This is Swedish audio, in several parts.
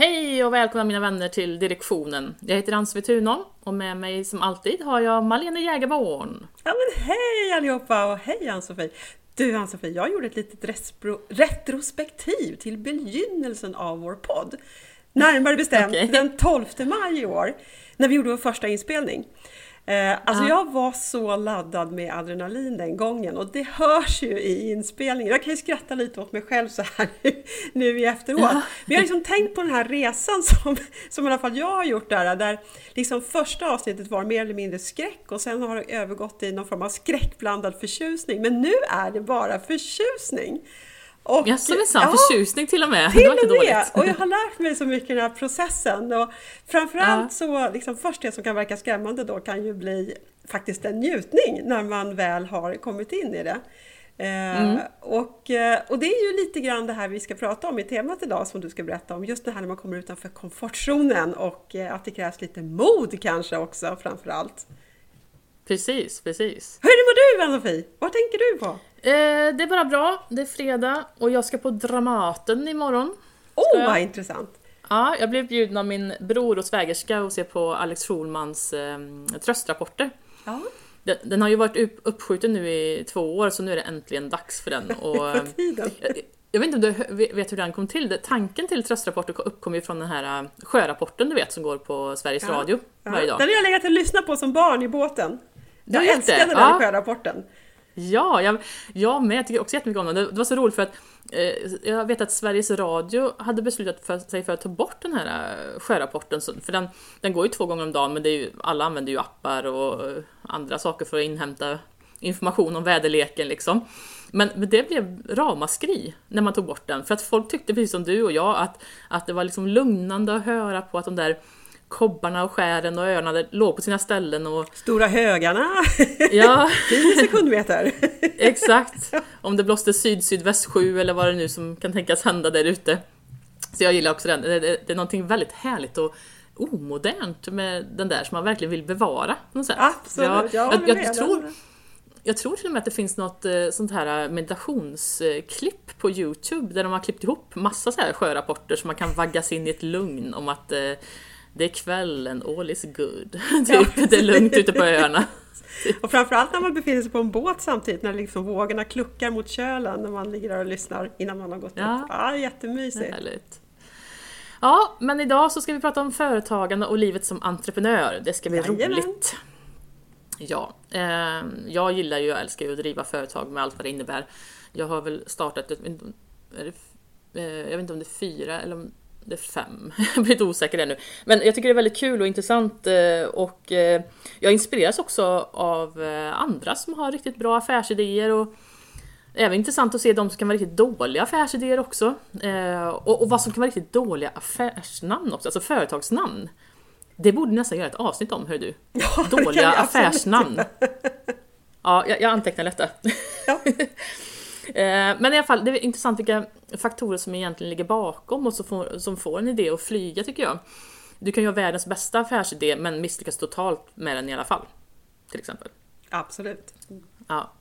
Hej och välkomna mina vänner till direktionen. Jag heter Ann-Sofie Thunholm och med mig som alltid har jag Malene Jägerborn. Ja men hej allihopa och hej Ann-Sofie! Du Ann-Sofie, jag gjorde ett litet retrospektiv till begynnelsen av vår podd. Närmare bestämt Okej. den 12 maj i år, när vi gjorde vår första inspelning. Eh, alltså Ja. jag var så laddad med adrenalin den gången och det hörs ju i inspelningen. Jag kan ju skratta lite åt mig själv så här nu, nu i efteråt. Ja. Men jag har liksom tänkt på den här resan som, som i alla fall jag har gjort där, där liksom första avsnittet var mer eller mindre skräck och sen har det övergått i någon form av skräckblandad förtjusning. Men nu är det bara förtjusning! Och, Jaså minsann, Ja, förtjusning till och med. till det var inte och med! dåligt. Och jag har lärt mig så mycket i den här processen. Och framförallt så, liksom, först det som kan verka skrämmande då kan ju bli faktiskt en njutning när man väl har kommit in i det. Eh, Mm. och, eh, och det är ju lite grann det här vi ska prata om i temat idag som du ska berätta om. Just det här när man kommer utanför komfortzonen och eh, att det krävs lite mod kanske också framförallt. Precis, precis. Hur mår du Ann-Sofie? Vad tänker du på? Eh, det är bara bra, det är fredag och jag ska på Dramaten imorgon. Åh, jag? vad intressant! Ja, jag blev bjuden av min bror och svägerska och se på Alex Schulmans eh, tröstrapporter. Ja, Den, den har ju varit upp, uppskjuten nu i två år så nu är det äntligen dags för den. Och, tiden. jag, jag vet inte om du vet hur den kom till. Det- Tanken till tröstrapporter uppkom ju från den här eh, sjörapporten du vet som går på Sveriges Ja, Radio Ja, varje dag. Den har jag legat och lyssnat på som barn i båten. Du Jag vet älskade det? den Ja. sjörapporten. Ja, jag, jag med. Jag tycker också jättemycket om den. Det, det var så roligt för att eh, jag vet att Sveriges Radio hade beslutat för sig för att ta bort den här eh, sjörapporten. För den, den går ju två gånger om dagen men ju, alla använder ju appar och eh, andra saker för att inhämta information om väderleken liksom. Men, men det blev ramaskri när man tog bort den för att folk tyckte precis som du och jag att, att det var liksom lugnande att höra på att de där kobbarna och skären och öarna låg på sina ställen och Stora högarna, ja, 10 sekundmeter. Exakt! Om det blåste syd-sydväst 7 eller vad det nu som kan tänkas hända där ute. Så jag gillar också den. Det, det, det är någonting väldigt härligt och omodernt med den där som man verkligen vill bevara. På något sätt. Absolut, jag jag, jag, jag, tror, jag tror till och med att det finns något eh, sånt här meditationsklipp på Youtube där de har klippt ihop massa så här sjörapporter som man kan vaggas in i ett lugn om att eh, det är kvällen, all is good. typ, det är lugnt ute på öarna. Och framförallt när man befinner sig på en båt samtidigt, när liksom vågorna kluckar mot kölen, när man ligger där och lyssnar innan man har gått Ja. upp. Ja, jättemysigt. Härligt. Ja, men idag så ska vi prata om företagande och livet som entreprenör. Det ska bli Jajamän. roligt. Ja, eh, jag gillar ju och älskar ju att driva företag med allt vad det innebär. Jag har väl startat, ett, det, eh, jag vet inte om det är fyra eller om det är fem. Jag blir lite osäker där nu. Men jag tycker det är väldigt kul och intressant eh, och eh, jag inspireras också av eh, andra som har riktigt bra affärsidéer och Även intressant att se de som kan vara riktigt dåliga affärsidéer också. Och, vad som kan vara riktigt dåliga affärsnamn också, alltså företagsnamn. Det borde nästan göra ett avsnitt om, hör du. vi Dåliga affärsnamn. Ja, jag, jag antecknar detta. Ja. Eh, Men i alla fall, det är intressant vilka faktorer som egentligen ligger bakom och som får, som får en idé att flyga tycker jag. Du kan ju ha världens bästa affärsidé men misslyckas totalt med den i alla fall. Till exempel. Absolut. Ja.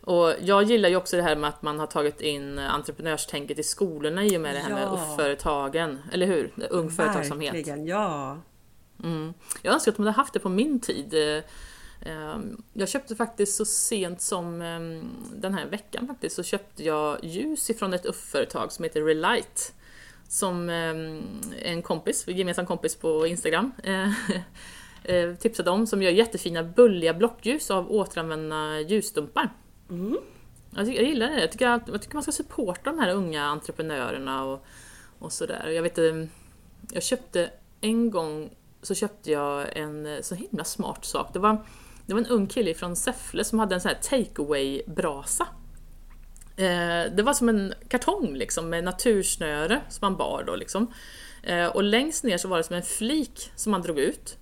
Och jag gillar ju också det här med att man har tagit in entreprenörstänket i skolorna i och med det här med Ja. UF-företagen. Eller hur? Ung företagsamhet. Verkligen, ja. Mm. Jag önskar att de hade haft det på min tid. Eh, eh, Jag köpte faktiskt så sent som eh, den här veckan faktiskt så köpte jag ljus ifrån ett UF-företag som heter Relight. Som eh, en kompis, en gemensam kompis på Instagram eh, eh, tipsade om som gör jättefina bulliga blockljus av återanvända ljusstumpar. Mm. Jag, tycker, jag gillar det. Jag tycker, jag tycker man ska supporta de här unga entreprenörerna och, och sådär. Jag vet jag köpte en gång så köpte jag en så himla smart sak. Det var, det var en ung kille från Säffle som hade en sån här take brasa Eh, det var som en kartong liksom med natursnöre som man bar då liksom. Eh, och längst ner så var det som en flik som man drog ut.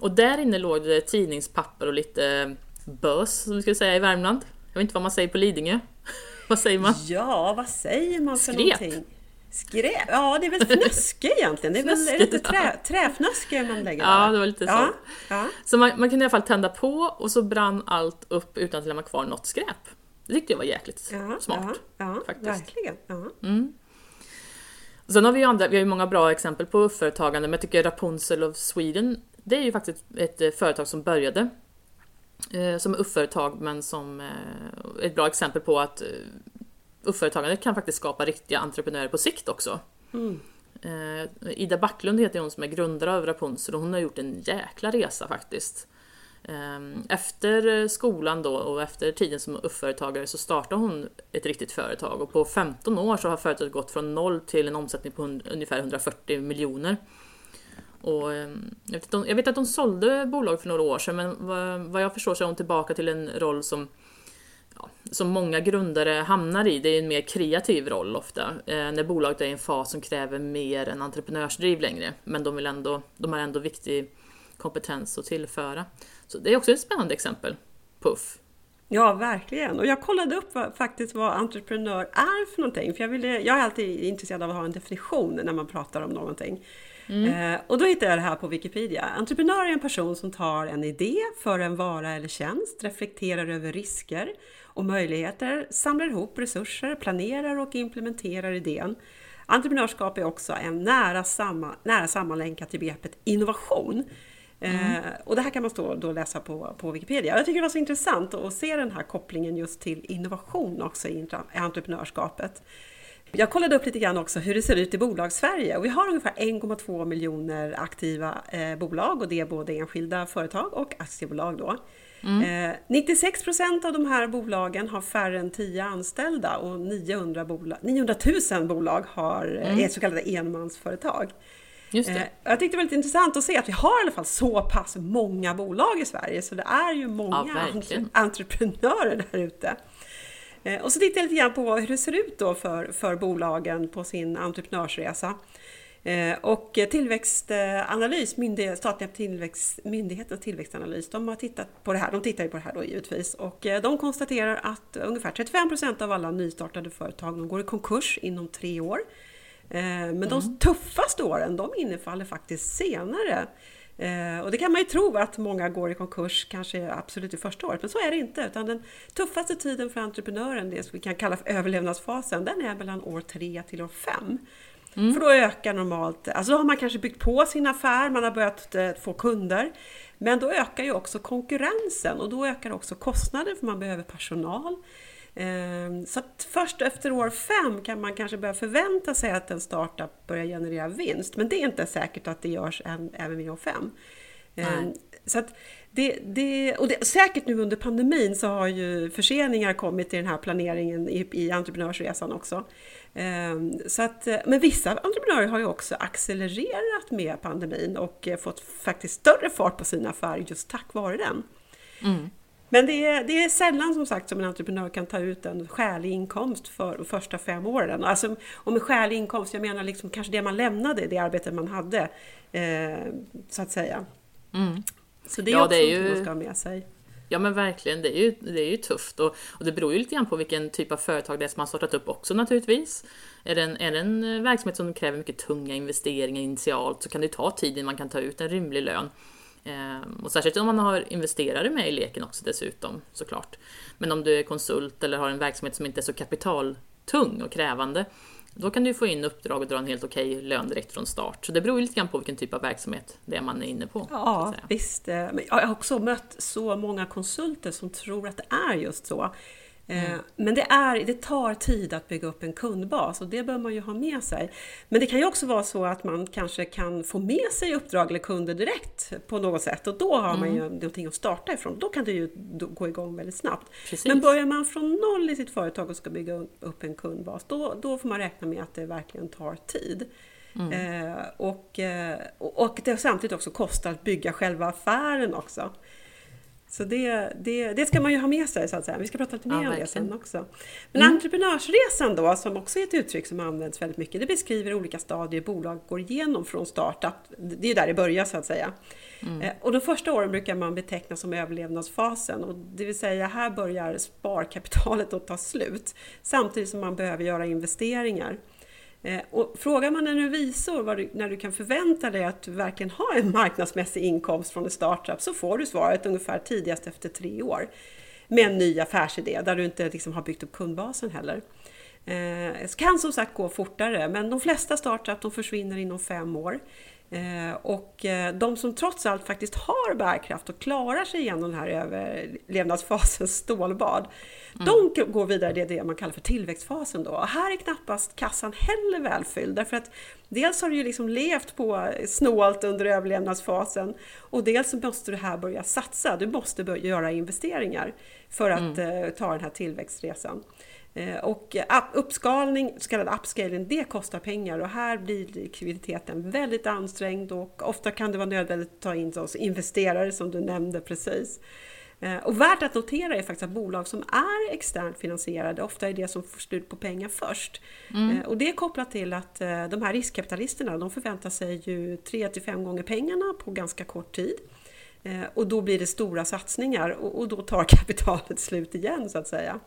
Och där inne låg det tidningspapper och lite bös, som vi skulle säga i Värmland. Jag vet inte vad man säger på Lidingö. vad säger man? Ja, vad säger man för Skräp. någonting? Skräp? Ja, det är väl fnöske egentligen. Det är väl är det inte trä, träfnöske man lägger Ja, där? det var lite så. Ja, ja. Så man, man kunde i alla fall tända på och så brann allt upp utan att lämna kvar något skräp. Det tyckte jag var jäkligt Ja, smart. Ja, ja faktiskt. verkligen. Ja. Sen har vi ju andra, vi har ju många bra exempel på företagande, men jag tycker Rapunzel of Sweden, det är ju faktiskt ett eh, företag som började eh, som UF-företag, men som eh, ett bra exempel på att eh, UF-företagande kan faktiskt skapa riktiga entreprenörer på sikt också. Eh, Ida Backlund heter hon som är grundare av Rapunzel och hon har gjort en jäkla resa faktiskt. Eh, Efter skolan då och efter tiden som UF-företagare så startade hon ett riktigt företag och på 15 år så har företaget gått från noll till en omsättning på ungefär 140 miljoner. Och eh, jag, vet, att de- jag vet att de sålde bolag för några år sedan men vad, vad jag förstår så är hon tillbaka till en roll som som många grundare hamnar i. Det är en mer kreativ roll ofta. Eh, när bolaget är i en fas som kräver mer än entreprenörsdriv längre. Men de, vill ändå, de har ändå viktig kompetens att tillföra. Så det är också ett spännande exempel. Puff. Ja, verkligen. Och jag kollade upp vad, faktiskt vad entreprenör är för någonting. För jag, ville, jag är alltid intresserad av att ha en definition när man pratar om någonting. Eh, och då hittade jag det här på Wikipedia. Entreprenör är en person som tar en idé för en vara eller tjänst, reflekterar över risker och möjligheter, samlar ihop resurser, planerar och implementerar idén. Entreprenörskap är också en nära, samma, nära sammanlänkat till begreppet innovation. Eh, och det här kan man stå då läsa på, på Wikipedia. Jag tycker det var så intressant att se den här kopplingen just till innovation också i entreprenörskapet. Jag kollade upp lite grann också hur det ser ut i bolags-Sverige och vi har ungefär 1,2 miljoner aktiva eh, bolag och det är både enskilda företag och aktiebolag då. Eh, 96 procent av de här bolagen har färre än 10 anställda och 900, bolag, 900 000 bolag har, eh, är så kallade enmansföretag. Just det. Eh, Jag tyckte det var lite intressant att se att vi har i alla fall så pass många bolag i Sverige, så det är ju många Ja, entreprenörer där ute. Eh, Och så tittade jag lite grann på hur det ser ut då för, för bolagen på sin entreprenörsresa. Eh, Och Tillväxtanalys, myndighet, statliga tillväxtmyndigheten och Tillväxtanalys, de har tittat på det här. De tittar ju på det här då givetvis och eh, de konstaterar att ungefär 35 procent av alla nystartade företag de går i konkurs inom tre år. Eh, Men de tuffaste åren, de innefaller faktiskt senare. Och det kan man ju tro att många går i konkurs kanske absolut i första året, men så är det inte. Utan den tuffaste tiden för entreprenören, det som vi kan kalla för överlevnadsfasen, den är mellan år tre till år fem. För då ökar normalt, alltså då har man kanske byggt på sin affär, man har börjat eh, få kunder. Men då ökar ju också konkurrensen och då ökar också kostnaden för man behöver personal. Ehm, Så att först efter år fem kan man kanske börja förvänta sig att en startup börjar generera vinst. Men det är inte säkert att det görs även vid år fem. Ehm, Nej. Så det, det, och det, säkert nu under pandemin så har ju förseningar kommit i den här planeringen i, i entreprenörsresan också. Ehm, Så att, eh, men vissa entreprenörer har ju också accelererat med pandemin och eh, fått faktiskt större fart på sina affärer just tack vare den. Men det är, det är sällan som sagt som en entreprenör kan ta ut en skälig inkomst för de första fem åren. Alltså, och med skälig inkomst, jag menar liksom kanske det man lämnade, det arbete man hade, eh, så att säga. Så det är Ja, också det är ju- man ska ha med sig. Ja men verkligen, det är ju, det är ju tufft och, och det beror ju lite grann på vilken typ av företag det är som man startat upp också naturligtvis. Är det en, är det en eh, verksamhet som kräver mycket tunga investeringar initialt så kan det ta tid innan man kan ta ut en rimlig lön. Ehm, och särskilt om man har investerare med i leken också dessutom såklart. Men om du är konsult eller har en verksamhet som inte är så kapital kapitaltung och krävande då kan du få in uppdrag och dra en helt okej lön direkt från start. Så det beror lite grann på vilken typ av verksamhet det är man är inne på. Ja, visst. eh, Men jag har också mött så många konsulter som tror att det är just så. Eh, Men det, är, det tar tid att bygga upp en kundbas och det bör man ju ha med sig. Men det kan ju också vara så att man kanske kan få med sig uppdrag eller kunder direkt på något sätt och då har man ju någonting att starta ifrån. Då kan det ju gå igång väldigt snabbt. Precis. Men börjar man från noll i sitt företag och ska bygga upp en kundbas, då, då får man räkna med att det verkligen tar tid. Eh, och, eh, och och det samtidigt också kostar att bygga själva affären också. Så det, det, det ska man ju ha med sig så att säga. Vi ska prata lite mer Ja, om det sen också. Men entreprenörsresan då, som också är ett uttryck som används väldigt mycket, det beskriver olika stadier bolag går igenom från startup. Det är ju där det börjar så att säga. Eh, Och de första åren brukar man beteckna som överlevnadsfasen. Och det vill säga här börjar sparkapitalet att ta slut. Samtidigt som man behöver göra investeringar. Eh, och frågar man en revisor vad du, när du kan förvänta dig att du verkligen har en marknadsmässig inkomst från en startup så får du svaret ungefär tidigast efter tre år. Med en ny affärsidé där du inte liksom har byggt upp kundbasen heller. Eh, det kan som sagt gå fortare men de flesta startups de försvinner inom fem år. Eh, och de som trots allt faktiskt har bärkraft och klarar sig igenom den här överlevnadsfasens stålbad, de g- går vidare, det är det man kallar för tillväxtfasen då. Och här är knappast kassan heller välfylld därför att dels har du ju liksom levt på snålt under överlevnadsfasen och dels måste du här börja satsa, du måste börja göra investeringar för att eh, ta den här tillväxtresan. Eh, Och up- uppskalning, så kallad upscaling, det kostar pengar och här blir likviditeten väldigt ansträngd och ofta kan det vara nödvändigt att ta in oss investerare som du nämnde precis. Eh, Och värt att notera är faktiskt att bolag som är externt finansierade ofta är det som får slut på pengar först. Eh, Och det är kopplat till att eh, de här riskkapitalisterna de förväntar sig ju 3-5 gånger pengarna på ganska kort tid. Och då blir det stora satsningar och då tar kapitalet slut igen så att säga.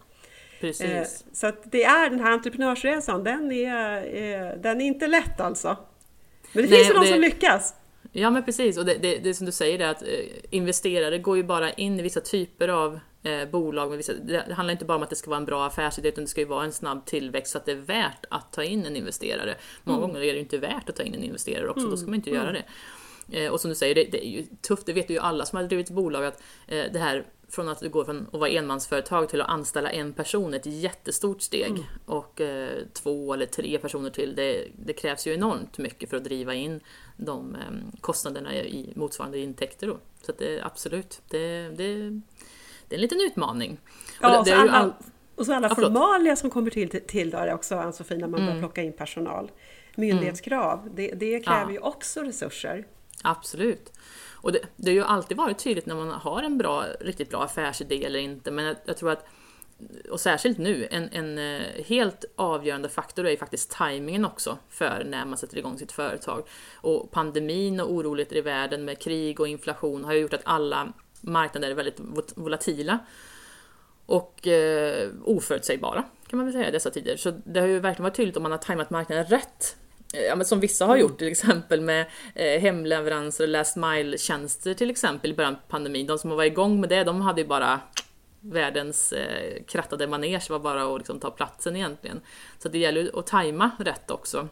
Precis. Så att det är den här entreprenörsresan, den är, den är inte lätt alltså. Men det Nej, finns ju de det- som lyckas. Ja men precis, och det, det, det är som du säger det att eh, investerare går ju bara in i vissa typer av eh, bolag. Med vissa, det handlar inte bara om att det ska vara en bra affärsidé utan det ska ju vara en snabb tillväxt så att det är värt att ta in en investerare. Många gånger är det ju inte värt att ta in en investerare också, då ska man inte göra det. Eh, och som du säger, det, det är ju tufft, det vet ju alla som har drivit ett bolag att eh, det här från att du går från att vara enmansföretag till att anställa en person är ett jättestort steg. Och eh, två eller tre personer till, det, det krävs ju enormt mycket för att driva in de eh, kostnaderna i motsvarande intäkter då. Så det, absolut, det, det, det är en liten utmaning. Och Ja, det, och, det så är ju alla, all- och så alla Ja, förlåt. formalia som kommer till, till där också, Ann-Sofie, när man Mm. börjar plocka in personal. Myndighetskrav, det, det kräver Ja. ju också resurser. Absolut. Och det, det har ju alltid varit tydligt när man har en bra, riktigt bra affärsidé eller inte, men jag, jag tror att och särskilt nu, en, en eh, helt avgörande faktor är ju faktiskt tajmingen också för när man sätter igång sitt företag. Och pandemin och oroligheter i världen med krig och inflation har ju gjort att alla marknader är väldigt vol- volatila och eh, oförutsägbara kan man väl säga i dessa tider. Så det har ju verkligen varit tydligt om man har tajmat marknaden rätt. Eh, Ja, som vissa har gjort till exempel med eh, hemleveranser och last mile-tjänster till exempel i början på pandemin. De som var igång med det, de hade ju bara världens eh, krattade manege, var bara att liksom, ta platsen egentligen. Så det gäller att tajma rätt också.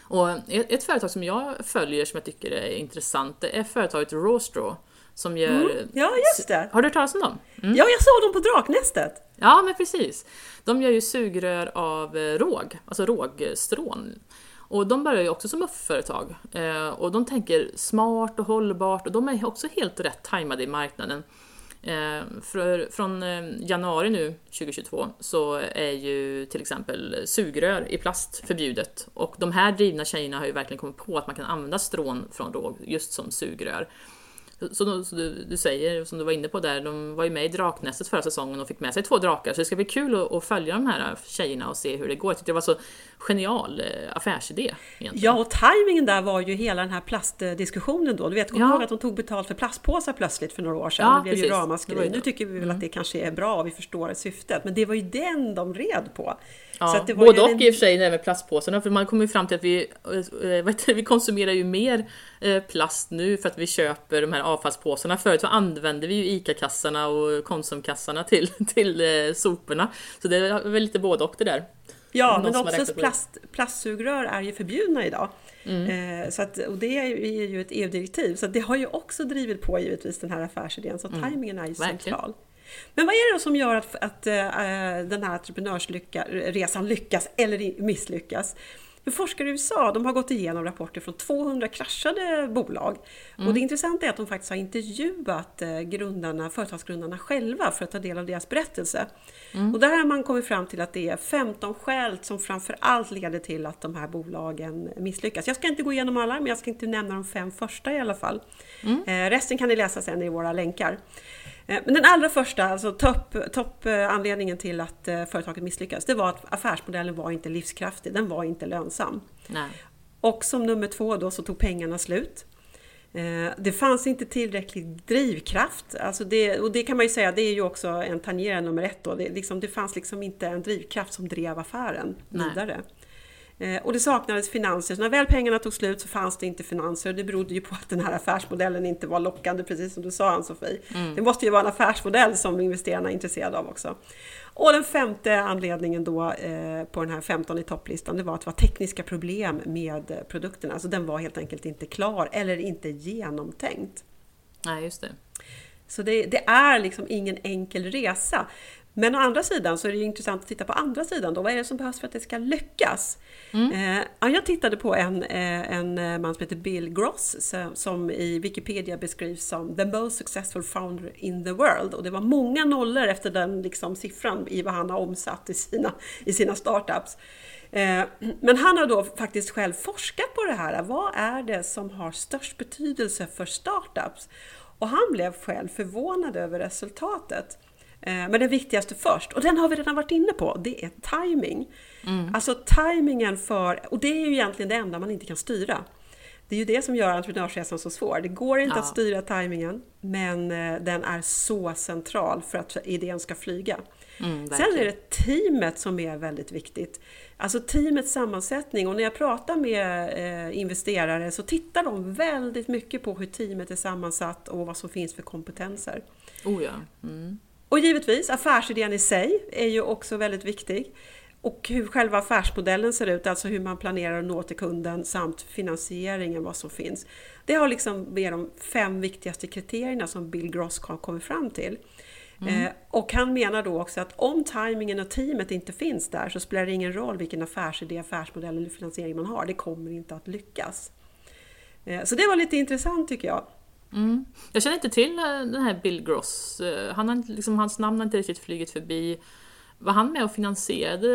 Och ett, ett företag som jag följer som jag tycker är intressant, det är företaget Rawstraw som gör... Ja, just det! Har du hört talas om dem? Ja, jag såg dem på Draknästet! Ja, men precis. De gör ju sugrör av eh, råg, alltså rågstrån. Och de börjar ju också som UF-företag. Eh, och de tänker smart och hållbart och de är också helt rätt tajmade i marknaden. Eh, för, från eh, januari nu, 2022, så är ju till exempel sugrör i plast förbjudet. Och de här drivna tjejerna har ju verkligen kommit på att man kan använda strån från råg just som sugrör. Då- så du, du säger, som du var inne på där, de var ju med i Draknästet förra säsongen och fick med sig två drakar. Så det ska bli kul att, att följa de här tjejerna och se hur det går. Jag tyckte det var så genial eh, affärsidé. Egentligen. Ja, och tajmingen där var ju hela den här plastdiskussionen då. Du vet, kommer Ja. ihåg att de tog betalt för plastpåsar plötsligt för några år sedan? Ja, det blev ju precis. Var ramaskri. ju Nu. Mm. tycker vi väl att det kanske är bra och vi förstår syftet. Men det var ju den de red på. Ja, det var både och en- i och för sig det här med plastpåsarna, för man kommer ju fram till att vi, eh, det, vi konsumerar ju mer eh, plast nu för att vi köper de här avfallspåsarna. Förut så använde vi ju ICA-kassarna och Konsumkassarna till, till eh, soporna. Så det är väl lite både och det där. Ja, Någon men också det. plast, plastsugrör är ju förbjudna idag. Mm. Eh, så att, och det är ju, ett EU-direktiv, så det har ju också drivit på givetvis den här affärsidén, så tajmingen är ju Mm. Verkligen. central. Men vad är det som gör att, att eh, den här entreprenörsresan lyckas eller misslyckas? För forskare i USA de har gått igenom rapporter från 200 kraschade bolag. Och det intressanta är att de faktiskt har intervjuat eh, grundarna, företagsgrundarna själva för att ta del av deras berättelse. Och där har man kommit fram till att det är 15 skäl som framför allt leder till att de här bolagen misslyckas. Jag ska inte gå igenom alla, men jag ska inte nämna de fem första i alla fall. Eh, resten kan ni läsa sen i våra länkar. Eh, Men den allra första, alltså topp top, eh, anledningen till att eh, företaget misslyckades, det var att affärsmodellen var inte livskraftig, den var inte lönsam. Nej. Och som nummer två då så tog pengarna slut. Det fanns inte tillräcklig drivkraft. Alltså det, och det kan man ju säga, det är ju också en tangerande nummer ett då. Det, liksom, det fanns liksom inte en drivkraft som drev affären Nej. vidare. Eh, Och det saknades finanser. Så när väl pengarna tog slut så fanns det inte finanser. Det berodde ju på att den här affärsmodellen inte var lockande, precis som du sa Ann-Sofie. Det måste ju vara en affärsmodell som investerarna är intresserade av också. Och den femte anledningen då eh, på den här 15 i topplistan, det var att det var tekniska problem med eh, produkterna. Alltså den var helt enkelt inte klar eller inte genomtänkt. Nej, just det. Så det, det är liksom ingen enkel resa. Men å andra sidan så är det intressant att titta på andra sidan då. Vad är det som behövs för att det ska lyckas? Eh, ja, jag tittade på en, eh, en eh, man som heter Bill Gross som, som i Wikipedia beskrivs som the most successful founder in the world. Och det var många nollor efter den liksom, siffran i vad han har omsatt i sina, i sina startups. Eh, Men han har då faktiskt själv forskat på det här. Vad är det som har störst betydelse för startups? Och han blev själv förvånad över resultatet. Eh, Men det viktigaste först, och den har vi redan varit inne på, det är timing. Alltså timingen för, och det är ju egentligen det enda man inte kan styra. Det är ju det som gör entreprenörsresan så svår. Det går inte Ja. att styra timingen, men eh, den är så central för att idén ska flyga. Mm, Sen är det teamet som är väldigt viktigt. Alltså teamets sammansättning och när jag pratar med eh, investerare så tittar de väldigt mycket på hur teamet är sammansatt och vad som finns för kompetenser. Oh ja. Mm. Och givetvis, affärsidén i sig är ju också väldigt viktig. Och hur själva affärsmodellen ser ut, alltså hur man planerar att nå till kunden samt finansieringen, vad som finns. Det har liksom är de fem viktigaste kriterierna som Bill Gross har kommit fram till. Eh, och han menar då också att om tajmingen och teamet inte finns där så spelar det ingen roll vilken affärsidé, affärsmodell eller finansiering man har. Det kommer inte att lyckas. Eh, så det var lite intressant tycker jag. Mm. Jag känner inte till eh, den här Bill Gross. Eh, Han har, liksom, hans namn har inte riktigt flugit förbi. Var han med och finansierade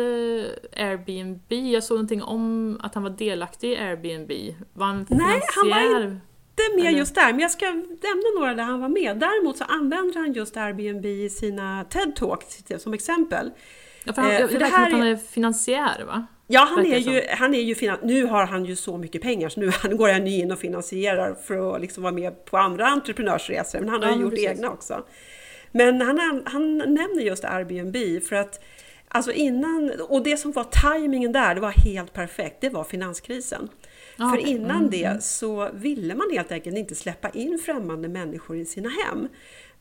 Airbnb? Jag såg någonting om att han var delaktig i Airbnb. Var han Nej, han var inte med Eller? just där, men jag ska nämna några där han var med. Däremot så använder han just Airbnb i sina TED-talks som exempel. Ja, för han, Eh, jag, för det det här att han är- är finansiär va? Ja, han är ju, han är ju finan- nu har han ju så mycket pengar så nu han går han ju in och finansierar för att liksom vara med på andra entreprenörsresor, men han har Ja, ju gjort precis. egna också. Men han, han nämner just Airbnb för att Alltså innan, och det som var tajmingen där, det var helt perfekt, det var finanskrisen. Ja, För innan Mm, det så ville man helt enkelt inte släppa in främmande människor i sina hem.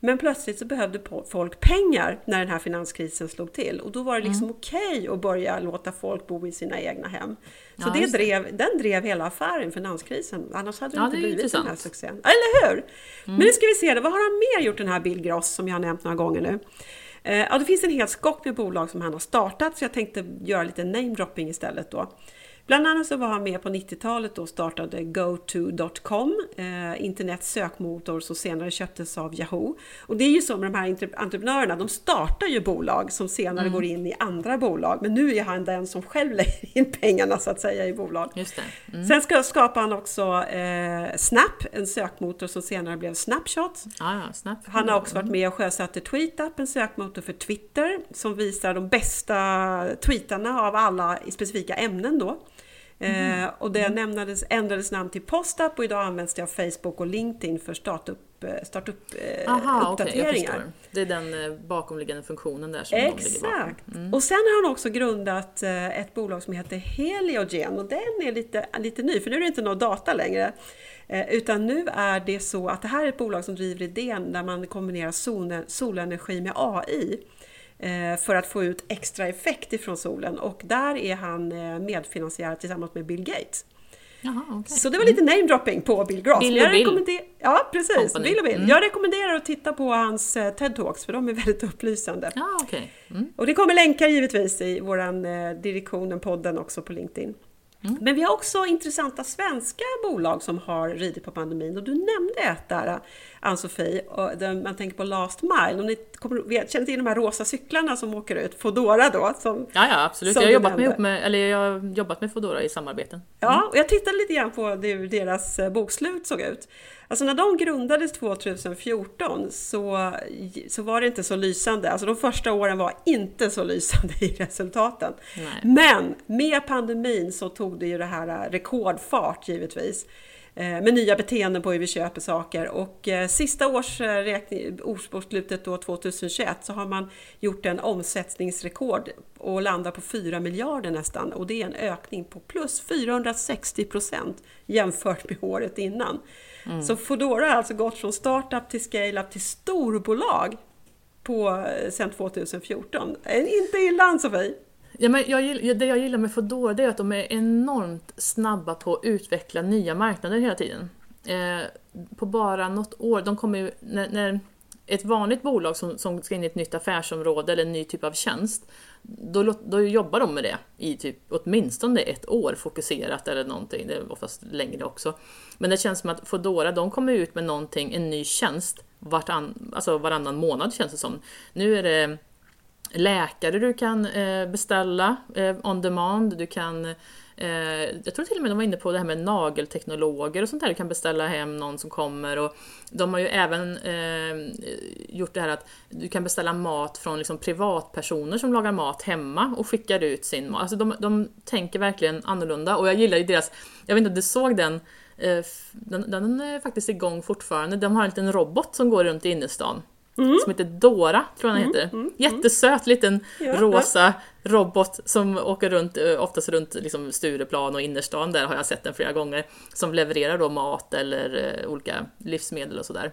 Men plötsligt så behövde folk pengar när den här finanskrisen slog till och då var det liksom okej att börja låta folk bo i sina egna hem. Så Ja, det drev, den drev hela affären, finanskrisen. Annars hade det Ja, inte det blivit den här succén. Eller hur? Men nu ska vi se, vad har han mer gjort den här Bill Gross som jag har nämnt några gånger nu? Eh, Ja, det finns en hel skock med bolag som han har startat så jag tänkte göra lite namedropping istället då. Bland annat så var han med på 90-talet och startade GoTo.com, eh, internets sökmotor som senare köptes av Yahoo. Och det är ju så med de här entre- entreprenörerna, de startar ju bolag som senare går in i andra bolag. Men nu är han den som själv lägger in pengarna så att säga i bolag. Just. Mm. Sen ska, skapade han också eh, Snap, en sökmotor som senare blev Snapshot. Ja, ja, snabbt. Han har också varit med och sjösatte TweetUp, en sökmotor för Twitter som visar de bästa tweetarna av alla i specifika ämnen då. Eh, och det nämnades, ändrades namn till PostUp och idag används det av Facebook och LinkedIn för startup, eh, startup, eh, Aha, uppdateringar. förstår. Det är den eh, bakomliggande funktionen där som. Exakt! Och sen har han också grundat eh, ett bolag som heter Heliogen och den är lite, lite ny för nu är det inte någon data längre. Eh, Utan nu är det så att det här är ett bolag som driver idén där man kombinerar sol- solenergi med AI för att få ut extra effekt ifrån solen och där är han eh, medfinansiär tillsammans med Bill Gates. Jaha, okej. Så det var lite namedropping på Bill Gross. Bill och Bill. rekommender- Ja, precis. Company. Bill och Bill. Mm. Jag rekommenderar att titta på hans eh, TED-talks för de är väldigt upplysande. Ja, okej. Mm. Och det kommer länkar givetvis i vår eh, direktionen, podden också på LinkedIn. Mm. Men vi har också intressanta svenska bolag som har ridit på pandemin och du nämnde ett där, Ann-Sofie, man tänker på Last Mile. Om ni kommer, känner till de här rosa cyklarna som åker ut, Fodora då? Som, ja, ja absolut. Jag har, jobbat med, med, eller jag har jobbat med Fodora i samarbeten. Mm. Ja, och jag tittade lite grann på hur deras eh, bokslut såg ut. Alltså när de grundades 2014 så, så var det inte så lysande. Alltså de första åren var inte så lysande i resultaten. Nej. Men med pandemin så tog det ju det här eh, rekordfart givetvis. Eh, med nya beteenden på hur vi köper saker och eh, sista årsbokslutet då 2021 så har man gjort en omsättningsrekord och landar på 4 miljarder nästan och det är en ökning på plus 460 procent jämfört med året innan. Mm. Så Foodora har alltså gått från startup till scale-up till storbolag på, sedan 2014. Inte illa Ann-Sofie! Ja, men jag, det jag gillar med Foodora är att de är enormt snabba på att utveckla nya marknader hela tiden. Eh, på bara något år, de kommer ju, när, när, ett vanligt bolag som, som ska in i ett nytt affärsområde eller en ny typ av tjänst, då, då jobbar de med det i typ åtminstone ett år fokuserat eller någonting, det är oftast längre också. Men det känns som att Foodora, de kommer ut med någonting, en ny tjänst, vartann, alltså varannan månad känns det som. Nu är det läkare du kan eh, beställa eh, on demand. Du kan, eh, jag tror till och med de var inne på det här med nagelteknologer och sånt där. Du kan beställa hem någon som kommer. Och de har ju även gjort det här att du kan beställa mat från liksom privatpersoner som lagar mat hemma och skickar ut sin mat. Alltså de, de tänker verkligen annorlunda och jag gillar ju deras, jag vet inte om du såg den den, den är faktiskt igång fortfarande. De har en liten robot som går runt i innerstan. Mm. Som heter Dora, tror jag den mm, heter. Mm, mm, Jättesöt liten ja, rosa ja. robot som åker runt, eh, oftast runt liksom Stureplan och innerstan, där har jag sett den flera gånger. Som levererar då mat eller uh, olika livsmedel och sådär.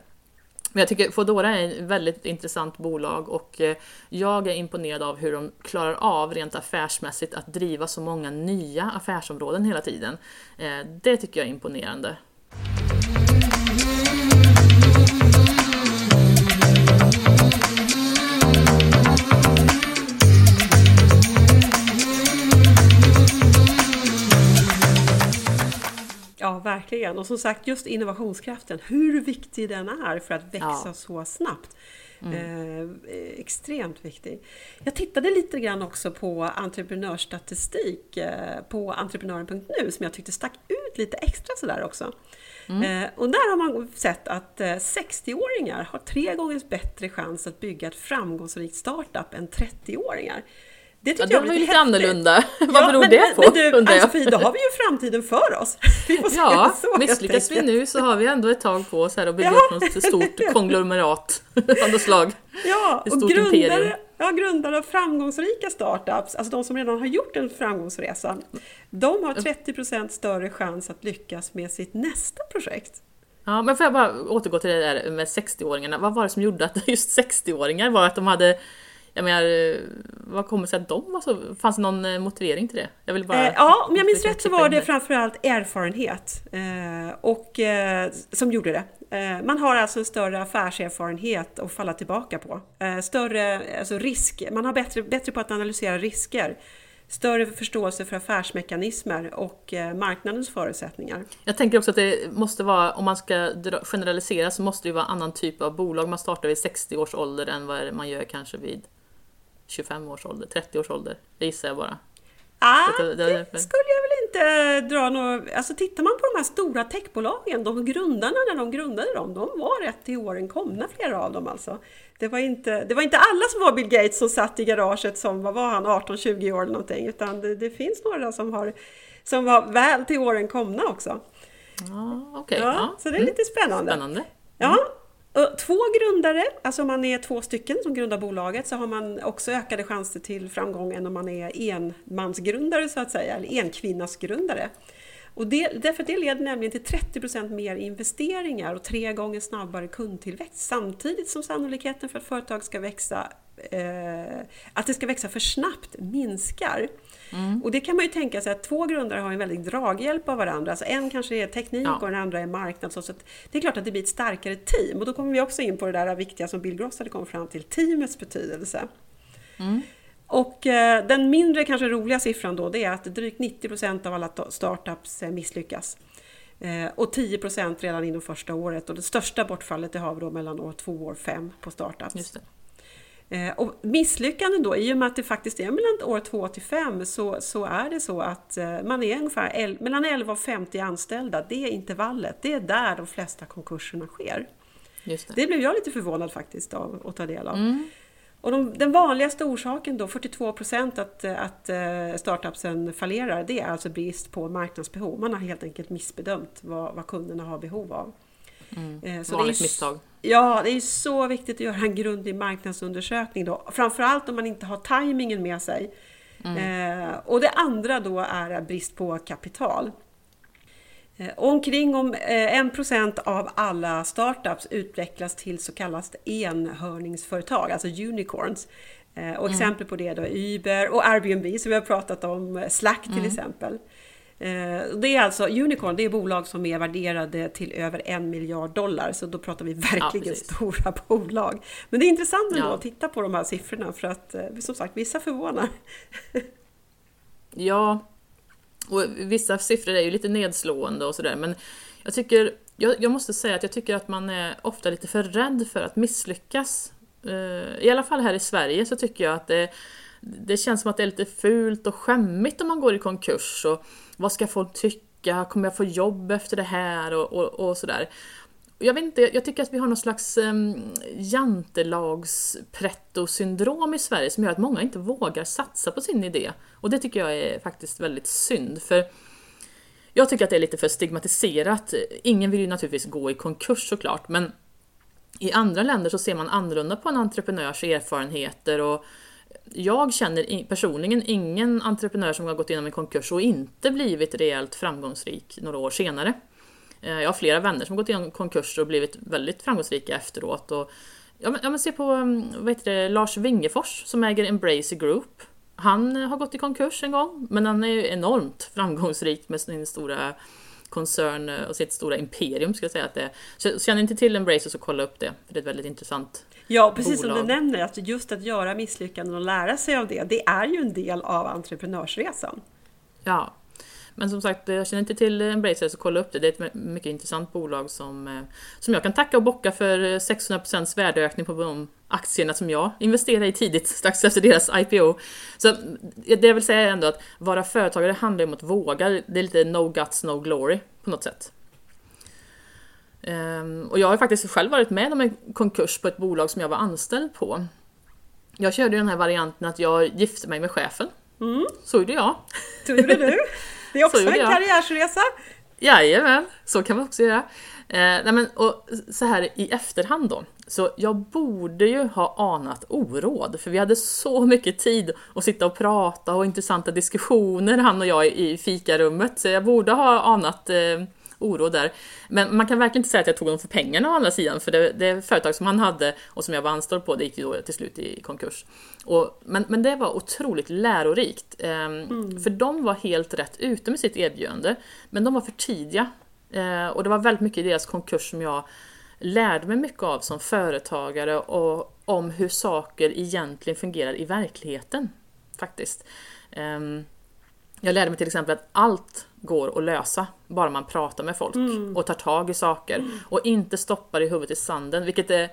Men jag tycker Foodora är ett väldigt intressant bolag och uh, jag är imponerad av hur de klarar av rent affärsmässigt att driva så många nya affärsområden hela tiden. Det tycker jag är imponerande. Ja, verkligen. Och som sagt, just innovationskraften, hur viktig den är för att växa ja. så snabbt. Mm. Eh, extremt viktig. Jag tittade lite grann också på entreprenörsstatistik eh, på entreprenören.nu som jag tyckte stack ut lite extra sådär också. Mm. Eh, och där har man sett att 60-åringar eh, har tre gånger bättre chans att bygga ett framgångsrikt startup än 30-åringar. Det tycker ja, jag var lite häftigt. annorlunda. Vad beror men, det på? Men du, Ann-Sofie, då har vi ju framtiden för oss. ja, så, misslyckas vi nu så har vi ändå ett tag på oss här och bygga ja, upp något stort konglomerat av något slag. Ja, och grundare, ja, grundare av framgångsrika startups, alltså de som redan har gjort en framgångsresa, de har 30% större chans att lyckas med sitt nästa projekt. Ja, men får jag bara återgå till det där med 60-åringarna. Vad var det som gjorde att just 60-åringar var att de hade jag menar, eh, vad kommer sig att de var så... Fanns det någon eh, motivering till det? Jag vill bara... Eh, ja, om jag minns rätt så var det framförallt erfarenhet eh, och, eh, som gjorde det. Eh, man har alltså en större affärserfarenhet att falla tillbaka på. större alltså risk, man har bättre, bättre på att analysera risker. Större förståelse för affärsmekanismer och marknadens förutsättningar. Jag tänker också att det måste vara, om man ska generalisera, så måste det vara annan typ av bolag. Man startar vid 60 års ålder än vad man gör kanske vid 25 års ålder, 30 års ålder. Det gissar jag bara. Ah, det, skulle jag väl inte dra något... Alltså tittar man på de här stora techbolagen, de grundarna när de grundade dem, de var rätt till åren komna flera av dem alltså. Det var, inte, det var inte alla som var Bill Gates som satt i garaget som, vad var han, 18-20 år eller någonting, utan det, det, finns några som, har, som var väl till åren komna också. Ah, okay, ja, ja, Så det är lite spännande. Spännande. Ja, Eh, två grundare, alltså om man är två stycken som grundar bolaget så har man också ökade chanser till framgång än om man är enmansgrundare så att säga, eller enkvinnasgrundare. Och det, därför det leder nämligen till 30% mer investeringar och tre gånger snabbare kundtillväxt samtidigt som sannolikheten för att företag ska växa, eh, att det ska växa för snabbt minskar. Mm. Och det kan man ju tänka sig att två grundare har en väldig draghjälp av varandra. Alltså en kanske är teknik ja. och den andra är marknad. Så det är klart att det blir ett starkare team. Och då kommer vi också in på det där viktiga som Bill Gross hade kommit fram till, teamets betydelse. Mm. Och eh, den mindre kanske roliga siffran då det är att drygt 90% av alla startups eh, misslyckas. Eh, och 10% redan inom första året och det största bortfallet det har vi då mellan år 2 och år 5 på startups. Eh, och misslyckanden då, i och med att det faktiskt är mellan år 2 till 5 så, så är det så att man är ungefär el, mellan 11 och 50 anställda. Det är intervallet, det är där de flesta konkurserna sker. Det. det. blev jag lite förvånad faktiskt av att ta del av. Mm. Och de, den vanligaste orsaken då, 42 procent att, att eh, startupsen fallerar, det är alltså brist på marknadsbehov. Man har helt enkelt missbedömt vad, vad kunderna har behov av. Mm. Eh, så Vanligt det är, misstag. Ja, det är så viktigt att göra en grundlig marknadsundersökning då. Framförallt om man inte har tajmingen med sig. Mm. Eh, och det andra då är brist på kapital. Eh, omkring om 1% eh, av alla startups utvecklas till så kallat enhörningsföretag, alltså unicorns. Eh, och mm. exempel på det då är Uber och Airbnb som vi har pratat om, Slack till mm. exempel. Det är alltså Unicorn, det är bolag som är värderade till över en miljard dollar, så då pratar vi verkligen ja, stora bolag. Men det är intressant ändå ja. att titta på de här siffrorna för att som sagt, vissa förvånar. Ja, och vissa siffror är ju lite nedslående och sådär men jag tycker, jag, jag, måste säga att jag tycker att man är ofta lite för rädd för att misslyckas. Uh, I alla fall här i Sverige så tycker jag att det, det känns som att det är lite fult och skämmigt om man går i konkurs och vad ska folk tycka? Kommer jag få jobb efter det här? Och, och, och sådär jag vet inte, jag tycker att vi har någon slags ehm, um, jantelags-pretto-syndrom i Sverige som gör att många inte vågar satsa på sin idé. Och det tycker jag är faktiskt väldigt synd, för jag tycker att det är lite för stigmatiserat. Ingen vill ju naturligtvis gå i konkurs såklart, men i andra länder så ser man annorlunda på en entreprenörs erfarenheter och jag känner personligen ingen entreprenör som har gått igenom en konkurs och inte blivit rejält framgångsrik några år senare. Eh, jag har flera vänner som gått igenom konkurser och blivit väldigt framgångsrika efteråt. Och, ja, men, ja, men se på mm, vad heter det, Lars Wingefors som äger Embracer Group. Han har gått i konkurs en gång, men han är ju enormt framgångsrik med sin stora koncern och sitt stora imperium ska jag säga att det är. Så känner ni inte till Embracer så kolla upp det, för det är ett väldigt intressant Ja, precis bolag. som du nämner, att just att göra misslyckanden och lära sig av det, det är ju en del av entreprenörsresan. Ja, men som sagt, jag känner inte till Embracer så kolla upp det. Det är ett mycket intressant bolag som, eh, som jag kan tacka och bocka för 600% värdeökning på de aktierna som jag investerade i tidigt, strax efter deras IPO. Så det jag vill säga är ändå att vara företagare handlar om att våga. Det är lite no guts, no glory på något sätt. Um, och jag har faktiskt själv varit med om en konkurs på ett bolag som jag var anställd på. Jag körde den här varianten att jag gifte mig med chefen. Mm. Så gjorde jag. Så gjorde du. Det är också en karriärsresa. Jajamän, så kan man också göra. Eh, nej men, och så här i efterhand då, så jag borde ju ha anat oråd, för vi hade så mycket tid att sitta och prata och intressanta diskussioner, han och jag i fikarummet, så jag borde ha anat eh, oro där. Men man kan verkligen inte säga att jag tog honom för pengarna å andra sidan, för det, det företag som han hade och som jag var anställd på, det gick ju då till slut i konkurs. Och, men, men det var otroligt lärorikt, eh, mm. för de var helt rätt ute med sitt erbjudande, men de var för tidiga. Eh, och det var väldigt mycket i deras konkurs som jag lärde mig mycket av som företagare och om hur saker egentligen fungerar i verkligheten. Faktiskt. Um, jag lärde mig till exempel att allt går att lösa bara man pratar med folk mm. och tar tag i saker mm. och inte stoppar i huvudet i sanden, vilket är,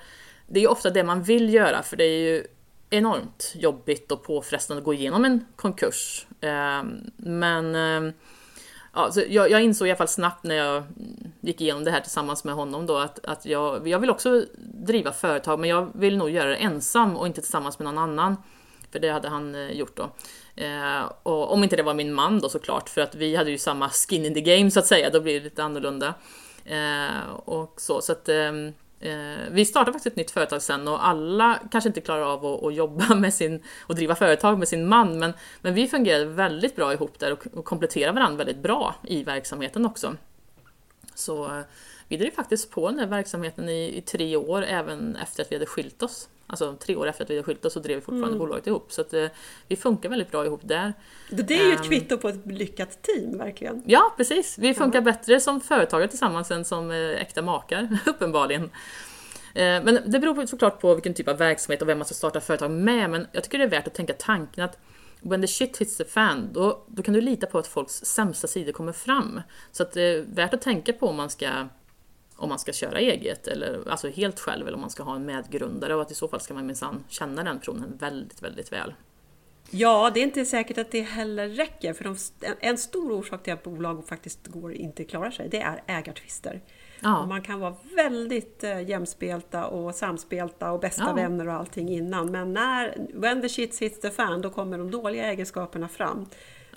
det är ofta det man vill göra för det är ju enormt jobbigt och påfrestande att gå igenom en konkurs. Ehm, men ehm, ja, så jag, jag insåg i alla fall snabbt när jag gick igenom det här tillsammans med honom då att, att jag, jag vill också driva företag men jag vill nog göra det ensam och inte tillsammans med någon annan. För det hade han eh, gjort då. Eh, och om inte det var min man då såklart, för att vi hade ju samma skin in the game så att säga, då blir det lite annorlunda. Eh, och så, så att ehm, eh vi startade faktiskt ett nytt företag sen och alla kanske inte klarar av att, att, jobba med sin och driva företag med sin man, men, men vi fungerade väldigt bra ihop där och, och kompletterade varandra väldigt bra i verksamheten också. Så eh, vi drev faktiskt på den här verksamheten i, i tre år även efter att vi hade skilt oss. Alltså tre år efter att vi hade skilt oss så drev vi fortfarande mm. bolaget ihop. Så att, eh, vi funkar väldigt bra ihop där. Det är ju ett um, kvitto på ett lyckat team verkligen. Ja precis, vi funkar ja. bättre som företagare tillsammans än som eh, äkta makar uppenbarligen. Eh, men det beror såklart på vilken typ av verksamhet och vem man ska starta företag med, men jag tycker det är värt att tänka tanken att when the shit hits the fan, då, då kan du lita på att folks sämsta sidor kommer fram. Så att det är värt att tänka på om man ska om man ska köra eget, eller alltså helt själv, eller om man ska ha en medgrundare och att i så fall ska man minsann känna den personen väldigt, väldigt väl. Ja, det är inte säkert att det heller räcker. För de, en stor orsak till att bolag faktiskt går inte klarar sig, det är ägartvister. Ja. Man kan vara väldigt eh, jämspelta och samspelta och bästa ja. vänner och allting innan. Men när when the shit hits the fan, då kommer de dåliga egenskaperna fram.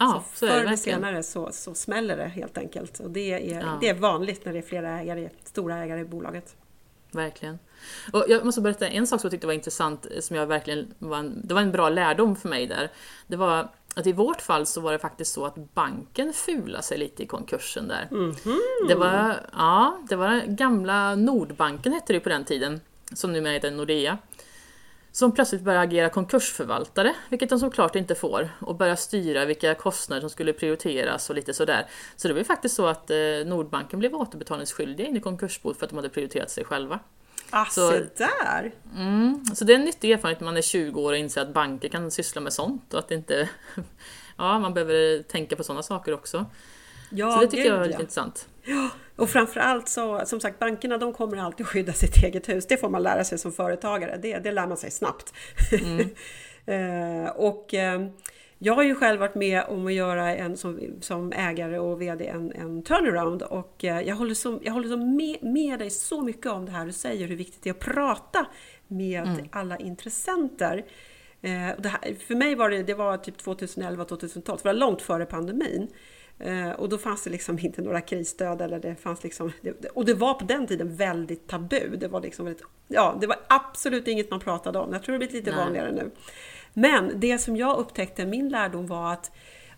Ja, så, så förr eller senare så, så smäller det helt enkelt. Och det är, ja. det är vanligt när det är flera ägare, stora ägare i bolaget. Verkligen. Och jag måste berätta en sak som jag tyckte var intressant, som jag verkligen var en, det var en bra lärdom för mig där. Det var att i vårt fall så var det faktiskt så att banken fulade sig lite i konkursen där. Mm -hmm. Det var, ja, det var gamla Nordbanken hette det på den tiden, som numera heter Nordea. Som plötsligt började agera konkursförvaltare, vilket de såklart inte får, och börja styra vilka kostnader som skulle prioriteras och lite sådär. Så det var faktiskt så att eh, Nordbanken blev återbetalningsskyldiga in i konkursbot för att de hade prioriterat sig själva. Ah, så, där! Mm, så det är en nyttig erfarenhet när man är 20 år och inser att banker kan syssla med sånt och att inte... ja, man behöver tänka på sådana saker också. Ja, så det tycker gud, jag är lite ja. intressant. Ja, och framförallt så, som sagt, bankerna de kommer alltid skydda sitt eget hus. Det får man lära sig som företagare. Det, det lär man sig snabbt. Mm. eh, och eh, jag har ju själv varit med om att göra en som, som ägare och VD en, en turnaround och eh, jag håller, så, jag håller så med, med dig så mycket om det här du säger, hur viktigt det är att prata med mm. alla intressenter. Här, för mig var det, det var typ 2011-2012, det var långt före pandemin. Eh, och då fanns det liksom inte några krisstöd eller det fanns liksom, och det var på den tiden väldigt tabu. Det var liksom väldigt, ja, det var absolut inget man pratade om. Jag tror det blivit lite Nej. vanligare nu. Men det som jag upptäckte, min lärdom var att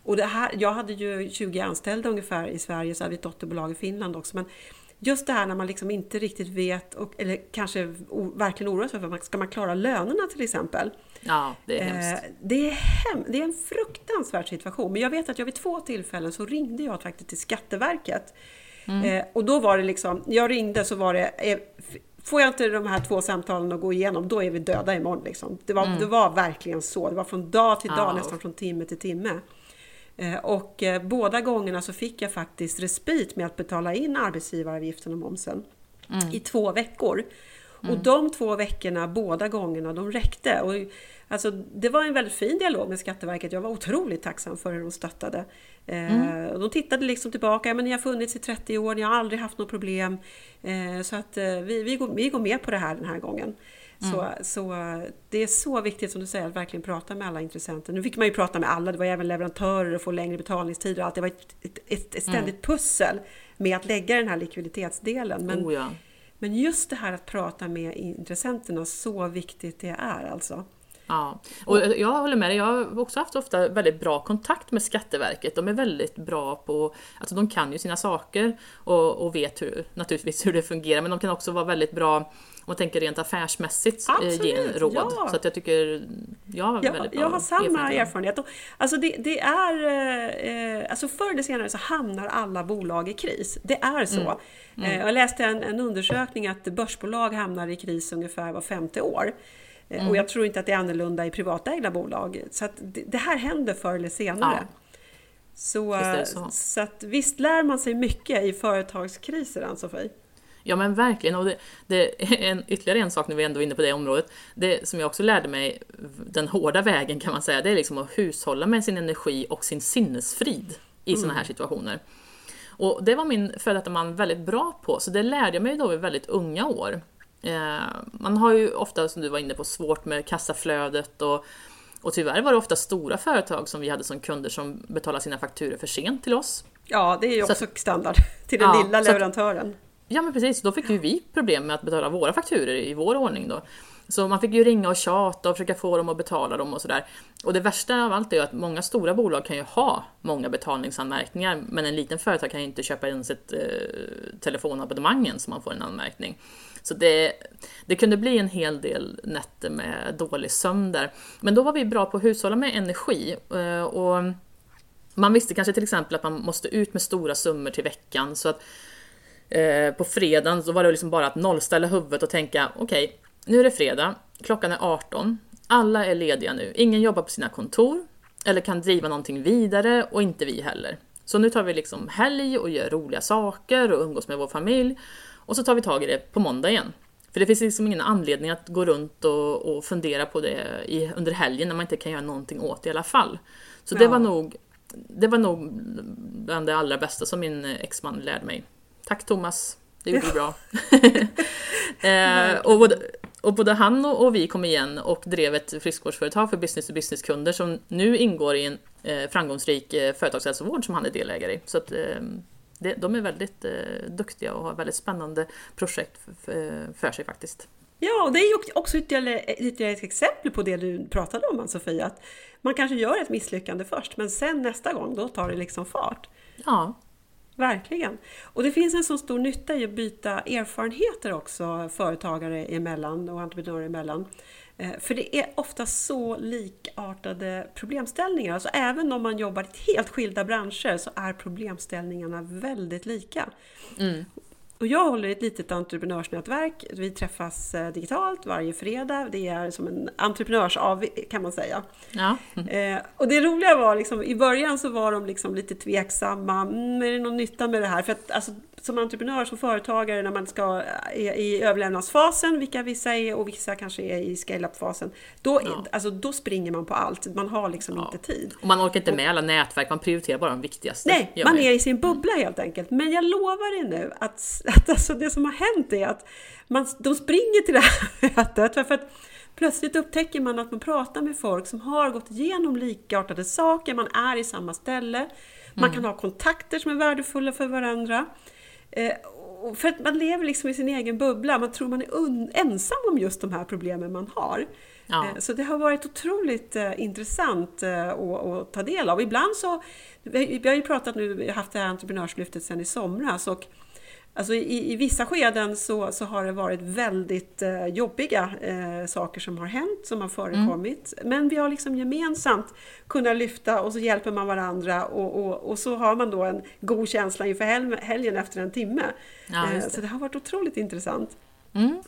och det här, jag hade ju 20 anställda ungefär i Sverige, så hade vi ett dotterbolag i Finland också. Men just det här när man liksom inte riktigt vet, och, eller kanske verkligen oroar sig för, ska man klara lönerna till exempel? Ja, det är hemskt. Eh, det, är hem, det är en fruktansvärd situation. Men jag vet att jag vid två tillfällen så ringde jag faktiskt till Skatteverket. Mm. Eh, och då var det liksom, jag ringde så var det, eh, får jag inte de här två samtalen att gå igenom, då är vi döda imorgon. Liksom. Det, var, mm. det var verkligen så. Det var från dag till dag, oh. nästan från timme till timme. Eh, och eh, båda gångerna så fick jag faktiskt respit med att betala in arbetsgivaravgiften och momsen mm. i två veckor. Mm. Och de två veckorna, båda gångerna, de räckte. Och, alltså, det var en väldigt fin dialog med Skatteverket. Jag var otroligt tacksam för hur de stöttade. Eh, mm. de tittade liksom tillbaka, men ni har funnits i 30 år, ni har aldrig haft något problem. Eh, så att eh, vi, vi, går, vi går med på det här den här gången. Mm. Så, så det är så viktigt som du säger att verkligen prata med alla intressenter. Nu fick man ju prata med alla, det var även leverantörer och få längre betalningstider och allt. Det var ett, ett, ett, ett ständigt mm. pussel med att lägga den här likviditetsdelen. Men, oh ja. men just det här att prata med intressenterna, så viktigt det är alltså. Ja, och jag håller med dig. Jag har också haft ofta väldigt bra kontakt med Skatteverket. De är väldigt bra på, alltså de kan ju sina saker och, och vet hur, naturligtvis hur det fungerar, men de kan också vara väldigt bra man tänker rent affärsmässigt eh, Absolut, ge en råd. Ja. Så att jag tycker jag har jag, väldigt bra Jag har samma erfarenhet. erfarenhet. Och, alltså det, det är, eh, alltså förr eller senare så hamnar alla bolag i kris. Det är så. Mm. Mm. Eh, jag läste en, en undersökning att börsbolag hamnar i kris ungefär var femte år. Eh, mm. Och jag tror inte att det är annorlunda i privatägda bolag. Så att det här händer förr eller senare. Ja. Så, så. så att, visst lär man sig mycket i företagskriser, Ann-Sofie? Ja men verkligen, och det, det, är en, ytterligare en sak när vi ändå är inne på det området, det som jag också lärde mig den hårda vägen kan man säga, det är liksom att hushålla med sin energi och sin sinnesfrid i mm. sådana här situationer. Och det var min före detta man väldigt bra på, så det lärde jag mig då i väldigt unga år. Eh, man har ju ofta, som du var inne på, svårt med kassaflödet och, och tyvärr var det ofta stora företag som vi hade som kunder som betalade sina fakturer för sent till oss. Ja, det är ju också att, standard till den ja, lilla leverantören. Att, ja, men precis. Då fick ju vi problem med att betala våra fakturer i vår ordning då. Så man fick ju ringa och tjata och försöka få dem att betala dem och sådär. Och det värsta av allt är ju att många stora bolag kan ju ha många betalningsanmärkningar, men en liten företag kan ju inte köpa ens ett eh, telefonabonnemang så man får en anmärkning. Så det, det kunde bli en hel del nätter med dålig sömn där. Men då var vi bra på att hushålla med energi. Eh, och man visste kanske till exempel att man måste ut med stora summor till veckan. Så att Eh, på fredagen så var det liksom bara att nollställa huvudet och tänka okej, okay, nu är det fredag, klockan är 18, alla är lediga nu, ingen jobbar på sina kontor eller kan driva någonting vidare och inte vi heller. Så nu tar vi liksom helg och gör roliga saker och umgås med vår familj och så tar vi tag i det på måndag igen. För det finns liksom ingen anledning att gå runt och, och fundera på det i, under helgen när man inte kan göra någonting åt det i alla fall. Så ja. det var nog det var nog bland det allra bästa som min exman lärde mig. Tack Thomas, det gjorde du bra. eh, och, både, och både han och, och, vi kom igen och drev ett friskvårdsföretag för business-to-business-kunder som nu ingår i en eh, framgångsrik eh, företagshälsovård som han är delägare i. Så att, eh, det, de är väldigt eh, duktiga och har väldigt spännande projekt för, för sig faktiskt. Ja, och det är ju också ytterligare, ytterligare ett exempel på det du pratade om Ann-Sofie, att man kanske gör ett misslyckande först, men sen nästa gång, då tar det liksom fart. Ja. Verkligen. Och det finns en så stor nytta i att byta erfarenheter också företagare emellan och entreprenörer emellan. Eh, för det är ofta så likartade problemställningar. Alltså även om man jobbar i helt skilda branscher så är problemställningarna väldigt lika. Mm. Och jag håller ett litet entreprenörsnätverk. Vi träffas eh, digitalt varje fredag. Det är som en entreprenörsav kan man säga. Ja. Eh, och det roliga var liksom, i början så var de liksom lite tveksamma. Mm, är det någon nytta med det här? För att alltså, som entreprenör, som företagare, när man ska är i överlevnadsfasen, vilka vissa är och vissa kanske är i scale-up-fasen, då, ja. alltså, då springer man på allt. Man har liksom ja. inte tid. Och man orkar inte med alla nätverk, man prioriterar bara de viktigaste. Nej, man är i sin bubbla helt enkelt. Men jag lovar er nu att, att alltså, det som har hänt är att man, de springer till det här mötet. För att plötsligt upptäcker man att man pratar med folk som har gått igenom likartade saker, man är i samma ställe. Man mm. kan ha kontakter som är värdefulla för varandra. Eh, för att man lever liksom i sin egen bubbla, man tror man är ensam om just de här problemen man har. Ja. Eh, så det har varit otroligt eh, intressant att, ta del av. Ibland så, vi har ju pratat nu, vi har haft det här entreprenörslyftet sedan i somras och Alltså i, i vissa skeden så, så har det varit väldigt eh, jobbiga eh, saker som har hänt, som har förekommit. Mm. Men vi har liksom gemensamt kunnat lyfta och så hjälper man varandra och, och, och så har man då en god känsla inför hel, helgen efter en timme. Ja, eh, det. Så det har varit otroligt intressant. Mm.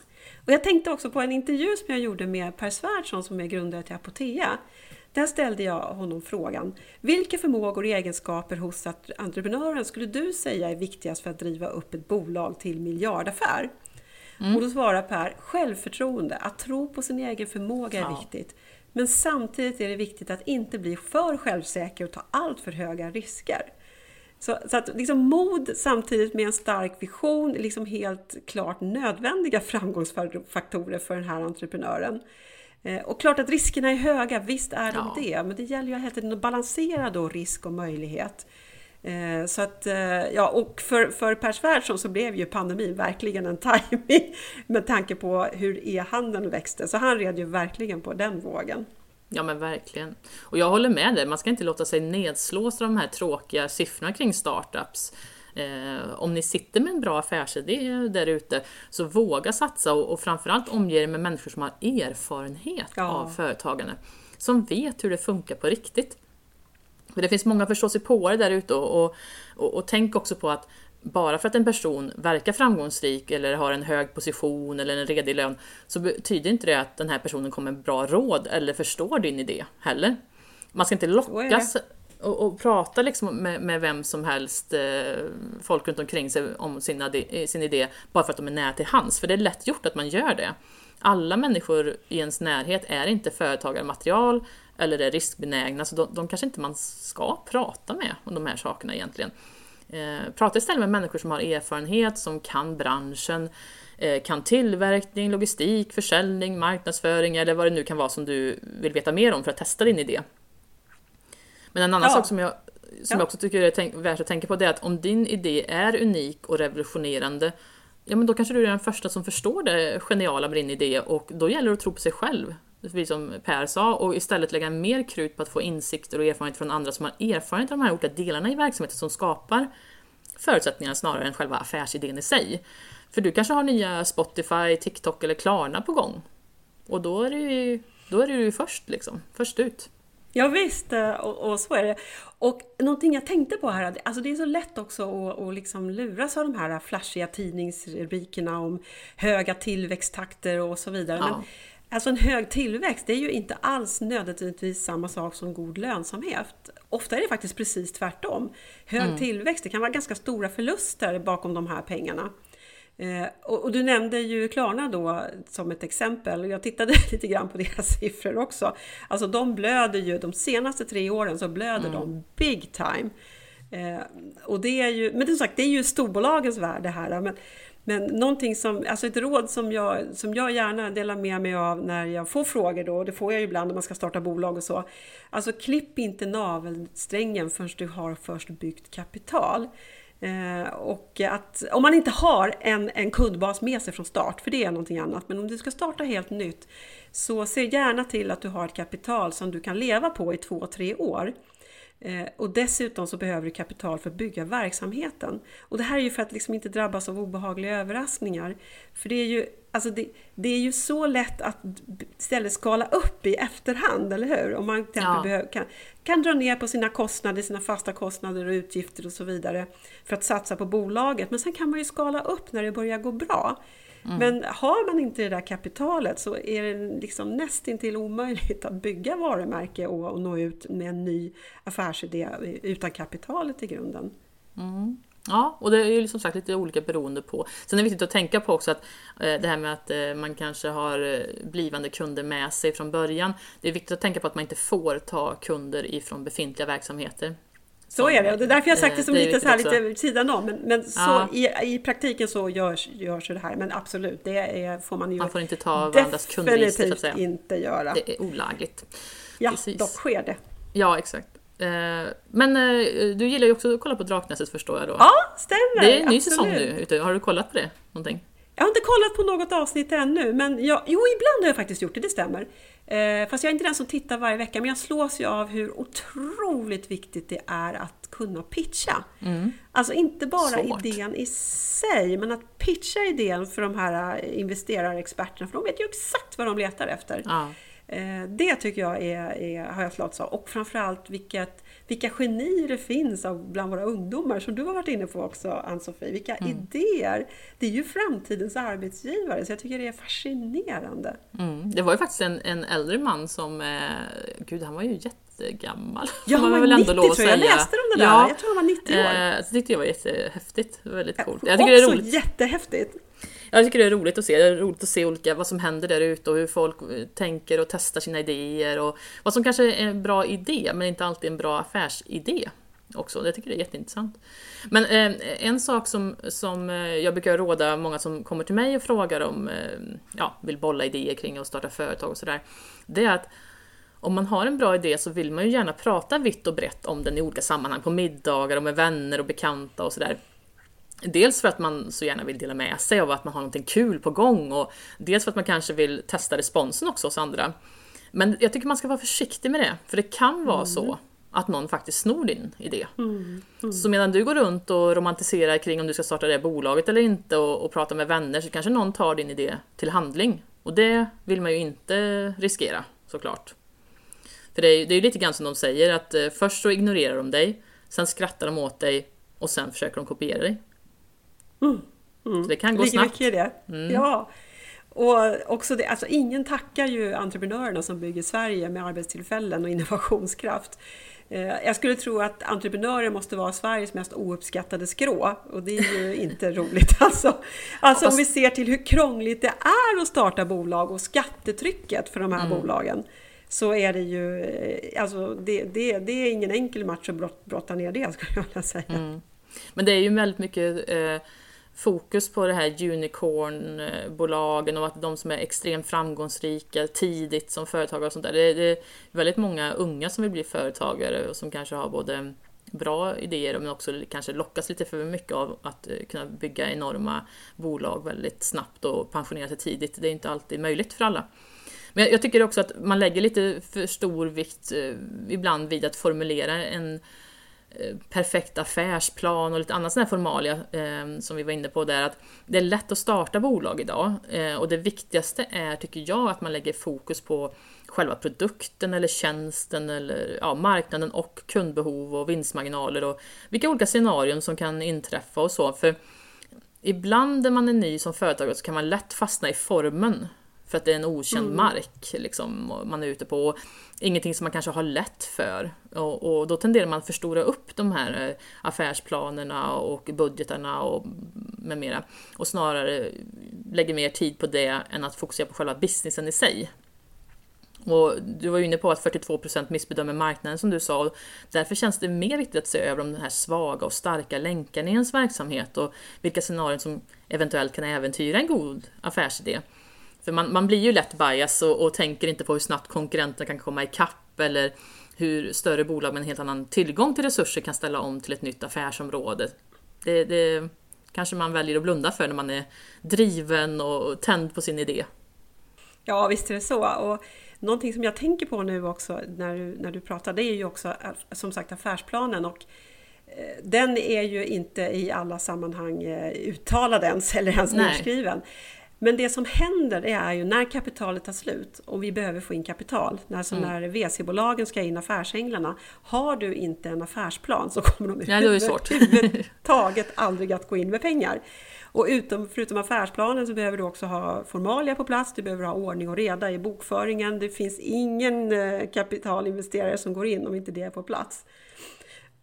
Och jag tänkte också på en intervju som jag gjorde med Per Svärdson som är grundare till Apotea. Där ställde jag honom frågan, vilka förmågor och egenskaper hos entreprenören skulle du säga är viktigast för att driva upp ett bolag till miljardaffär? Mm. Och då svarar Per, självförtroende, att tro på sin egen förmåga är ja. viktigt. Men samtidigt är det viktigt att inte bli för självsäker och ta allt för höga risker. Så, så, att liksom mod samtidigt med en stark vision är liksom helt klart nödvändiga framgångsfaktorer för den här entreprenören. Eh, och klart att riskerna är höga, visst är de ja. det, men det gäller ju hela tiden att balansera då risk och möjlighet. Eh, så att, eh, ja, och för, för Per Svärdson så blev ju pandemin verkligen en timing med tanke på hur e-handeln växte. Så han red ju verkligen på den vågen. Ja men verkligen. Och jag håller med dig, man ska inte låta sig nedslås av de här tråkiga siffrorna kring startups. Eh, om ni sitter med en bra affärsidé där ute, så våga satsa och, och framförallt omge er med människor som har erfarenhet ja. av företagande. Som vet hur det funkar på riktigt. För det finns många förståsigpåare där ute och, och, och, och tänk också på att bara för att en person verkar framgångsrik eller har en hög position eller en redig lön så betyder inte det att den här personen kommer med bra råd eller förstår din idé heller. Man ska inte lockas och, och prata liksom med, med, vem som helst, eh, folk runt omkring sig om sina, eh, sin idé, bara för att de är nära till hands. För det är lätt gjort att man gör det. Alla människor i ens närhet är inte företagarmaterial eller är riskbenägna, så de, de kanske inte man ska prata med om de här sakerna egentligen. Eh, prata istället med människor som har erfarenhet, som kan branschen, eh, kan tillverkning, logistik, försäljning, marknadsföring eller vad det nu kan vara som du vill veta mer om för att testa din idé. Men en annan ja. sak som jag, som ja. jag också tycker är värt att tänka på det är att om din idé är unik och revolutionerande Ja men då kanske du är den första som förstår det geniala med din idé och då gäller det att tro på sig själv. Precis som Per sa och istället lägga mer krut på att få insikter och erfarenhet från andra som har erfarenhet av de här olika delarna i verksamheten som skapar förutsättningarna snarare än själva affärsidén i sig. För du kanske har nya Spotify, TikTok eller Klarna på gång. Och då är du ju, då är du ju först liksom, först ut. Ja, visst, eh, och, och, så är det. Och någonting jag tänkte på här, alltså det är så lätt också att, att liksom luras av de här flashiga tidningsrubrikerna om höga tillväxttakter och så vidare. Ja. Men Alltså en hög tillväxt, det är ju inte alls nödvändigtvis samma sak som god lönsamhet. Ofta är det faktiskt precis tvärtom. Hög mm. tillväxt, det kan vara ganska stora förluster bakom de här pengarna. Eh, och, och, du nämnde ju Klarna då som ett exempel. Jag tittade lite grann på deras siffror också. Alltså de blöder ju, de senaste tre åren så blöder mm. de big time. Eh, och det är ju, men som sagt, det är ju storbolagens värld det här. Men, men någonting som, alltså ett råd som jag, som jag gärna delar med mig av när jag får frågor då, och det får jag ju ibland när man ska starta bolag och så. Alltså klipp inte navelsträngen förrän du har först byggt kapital. Eh, och att om man inte har en, en kundbas med sig från start, för det är någonting annat, men om du ska starta helt nytt, så se gärna till att du har ett kapital som du kan leva på i två, tre år. Eh, och dessutom så behöver du kapital för att bygga verksamheten. Och det här är ju för att liksom inte drabbas av obehagliga överraskningar. För det är ju, alltså det, det är ju så lätt att istället skala upp i efterhand, eller hur? Om man till ja. behöver, kan, kan dra ner på sina kostnader, sina fasta kostnader och utgifter och så vidare för att satsa på bolaget. Men sen kan man ju skala upp när det börjar gå bra. Mm. Men har man inte det där kapitalet så är det liksom nästintill omöjligt att bygga varumärke och, och nå ut med en ny affärsidé utan kapitalet i grunden. Mm. Ja, och det är ju som sagt lite olika beroende på. Sen är det viktigt att tänka på också att eh, det här med att eh, man kanske har eh, blivande kunder med sig från början. Det är viktigt att tänka på att man inte får ta kunder ifrån befintliga verksamheter. Så är det, och det är därför jag sagt det som det lite, så här, lite sidan om. Men, men ja. så, i, i praktiken så görs, görs det här. Men absolut, det är, får man ju Man får inte ta varandras kundregister så att säga. inte göra. Det är olagligt. Ja, Precis. dock sker det. Ja, exakt. Eh, men eh, du gillar ju också att kolla på Draknästet förstår jag då? Ja, stämmer! Det är en ny absolut. säsong nu Har du kollat på det? Någonting? Jag har inte kollat på något avsnitt ännu, men jag, jo, ibland har jag faktiskt gjort det, det stämmer. Eh, fast jag är inte den som tittar varje vecka, men jag slås ju av hur otroligt viktigt det är att kunna pitcha. Mm. Alltså inte bara Svårt. idén i sig, men att pitcha idén för de här investerarexperterna, för de vet ju exakt vad de letar efter. Ja. Eh, det tycker jag är, är, har jag slagits av. Och framförallt vilket vilka genier det finns bland våra ungdomar, som du har varit inne på också Ann-Sofie. Vilka mm. idéer! Det är ju framtidens arbetsgivare, så jag tycker det är fascinerande. Mm. Det var ju faktiskt en, en äldre man som, eh, gud han var ju jättegammal. Ja, han var väl 90 tror jag, jag läste om det där. Ja, jag tror han var 90 år. Eh, det tyckte jag var jättehäftigt, väldigt coolt. Jag tycker också det är roligt. jättehäftigt! Jag tycker det är roligt att se. Det är roligt att se olika, vad som händer där ute och hur folk tänker och testar sina idéer och vad som kanske är en bra idé men inte alltid en bra affärsidé också. Jag tycker det är jätteintressant. Men eh, en sak som, som eh, jag brukar råda många som kommer till mig och frågar om, eh, ja, vill bolla idéer kring att starta företag och sådär. Det är att om man har en bra idé så vill man ju gärna prata vitt och brett om den i olika sammanhang, på middagar och med vänner och bekanta och sådär. Dels för att man så gärna vill dela med sig av att man har någonting kul på gång och dels för att man kanske vill testa responsen också hos andra. Men jag tycker man ska vara försiktig med det, för det kan vara mm. så att någon faktiskt snor din idé. Mm. Mm. Så medan du går runt och romantiserar kring om du ska starta det bolaget eller inte och, och pratar med vänner så kanske någon tar din idé till handling. Och det vill man ju inte riskera såklart. För det är ju lite grann som de säger att eh, först så ignorerar de dig, sen skrattar de åt dig och sen försöker de kopiera dig. Mm. Mm. Så det kan gå Ligger snabbt. Mycket det. Mm. Ja. Och också det, alltså ingen tackar ju entreprenörerna som bygger Sverige med arbetstillfällen och innovationskraft. Eh, jag skulle tro att entreprenörer måste vara Sveriges mest ouppskattade skrå och det är ju inte roligt alltså. Alltså om vi ser till hur krångligt det är att starta bolag och skattetrycket för de här mm. bolagen så är det ju, eh, alltså det, det, det är ingen enkel match att brotta ner det skulle jag vilja säga. Mm. Men det är ju väldigt mycket eh, fokus på det här unicornbolagen och att de som är extremt framgångsrika tidigt som företagare och sånt där. Det, det är väldigt många unga som vill bli företagare och som kanske har både bra idéer men också kanske lockas lite för mycket av att eh, kunna bygga enorma bolag väldigt snabbt och pensionera sig tidigt. Det är inte alltid möjligt för alla. Men jag tycker också att man lägger lite för stor vikt eh, ibland vid att formulera en Eh, perfekt affärsplan och lite annat sån här formalia eh, som vi var inne på där. Att det är lätt att starta bolag idag eh, och det viktigaste är, tycker jag, att man lägger fokus på själva produkten eller tjänsten eller ja, marknaden och kundbehov och vinstmarginaler och vilka olika scenarion som kan inträffa och så. För ibland när man är ny som företagare så kan man lätt fastna i formen för att det är en okänd mm. mark liksom, man är ute på. Och ingenting som man kanske har lätt för. Och, och, då tenderar man att förstora upp de här eh, affärsplanerna och budgetarna och med mera. Och snarare lägger mer tid på det än att fokusera på själva businessen i sig. Och du var ju inne på att 42% missbedömer marknaden som du sa. Och därför känns det mer viktigt att se över de här svaga och starka länkarna i ens verksamhet och vilka scenarion som eventuellt kan äventyra en god affärsidé. För man, man blir ju lätt bias och, och tänker inte på hur snabbt konkurrenter kan komma ikapp eller hur större bolag med en helt annan tillgång till resurser kan ställa om till ett nytt affärsområde. Det, det kanske man väljer att blunda för när man är driven och tänd på sin idé. Ja, visst är det så. Och någonting som jag tänker på nu också när du, när du pratar, det är ju också som sagt affärsplanen. Och eh, den är ju inte i alla sammanhang eh, uttalad ens eller ens nedskriven. Men det som händer är ju när kapitalet tar slut och vi behöver få in kapital, när, mm. när VC-bolagen ska in affärsänglarna. Har du inte en affärsplan så kommer de överhuvudtaget aldrig att gå in med pengar. Och utom, förutom affärsplanen så behöver du också ha formalia på plats, du behöver ha ordning och reda i bokföringen. Det finns ingen eh, kapitalinvesterare som går in om inte det är på plats.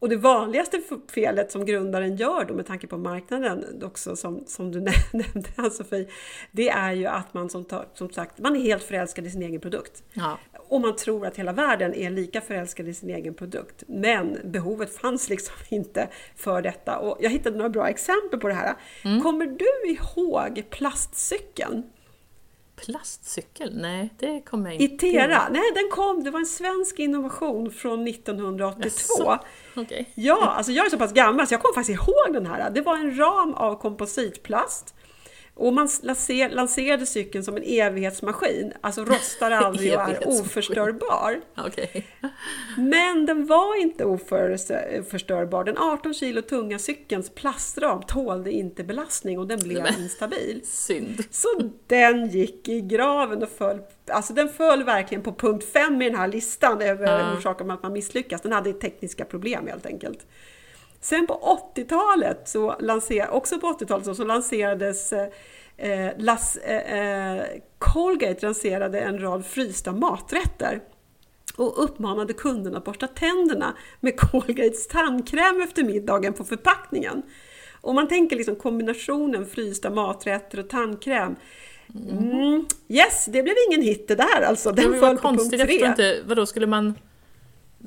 Och det vanligaste felet som grundaren gör då med tanke på marknaden också som, som du nämnde Ann-Sofie, det är ju att man som, som sagt, man är helt förälskad i sin egen produkt. Ja. Och man tror att hela världen är lika förälskad i sin egen produkt. Men behovet fanns liksom inte för detta. Och jag hittade några bra exempel på det här. Mm. Kommer du ihåg plastcykeln? Plastcykel? Nej, det kommer jag inte Itera? Nej, den kom. Det var en svensk innovation från 1982. Yes. Okay. Ja, alltså jag är så pass gammal så jag kommer faktiskt ihåg den här. Det var en ram av kompositplast och man lanserade cykeln som en evighetsmaskin, alltså rostar aldrig och är oförstörbar. Okay. Men den var inte oförstörbar. Den 18 kilo tunga cykelns plastram tålde inte belastning och den blev Men, instabil. Synd. Så den gick i graven och föll Alltså den föll verkligen på punkt 5 i den här listan över ja. orsaker med att man misslyckas. Den hade tekniska problem helt enkelt. Sen på 80-talet, så lanser, också på 80-talet så, så lanserades eh, las, eh, eh, Colgate lanserade en rad frysta maträtter och uppmanade kunderna att borsta tänderna med Colgates tandkräm efter middagen på förpackningen. Och man tänker liksom kombinationen frysta maträtter och tandkräm. Mm. Yes, det blev ingen hit det där alltså. Den föll på punkt 3. Vadå, skulle man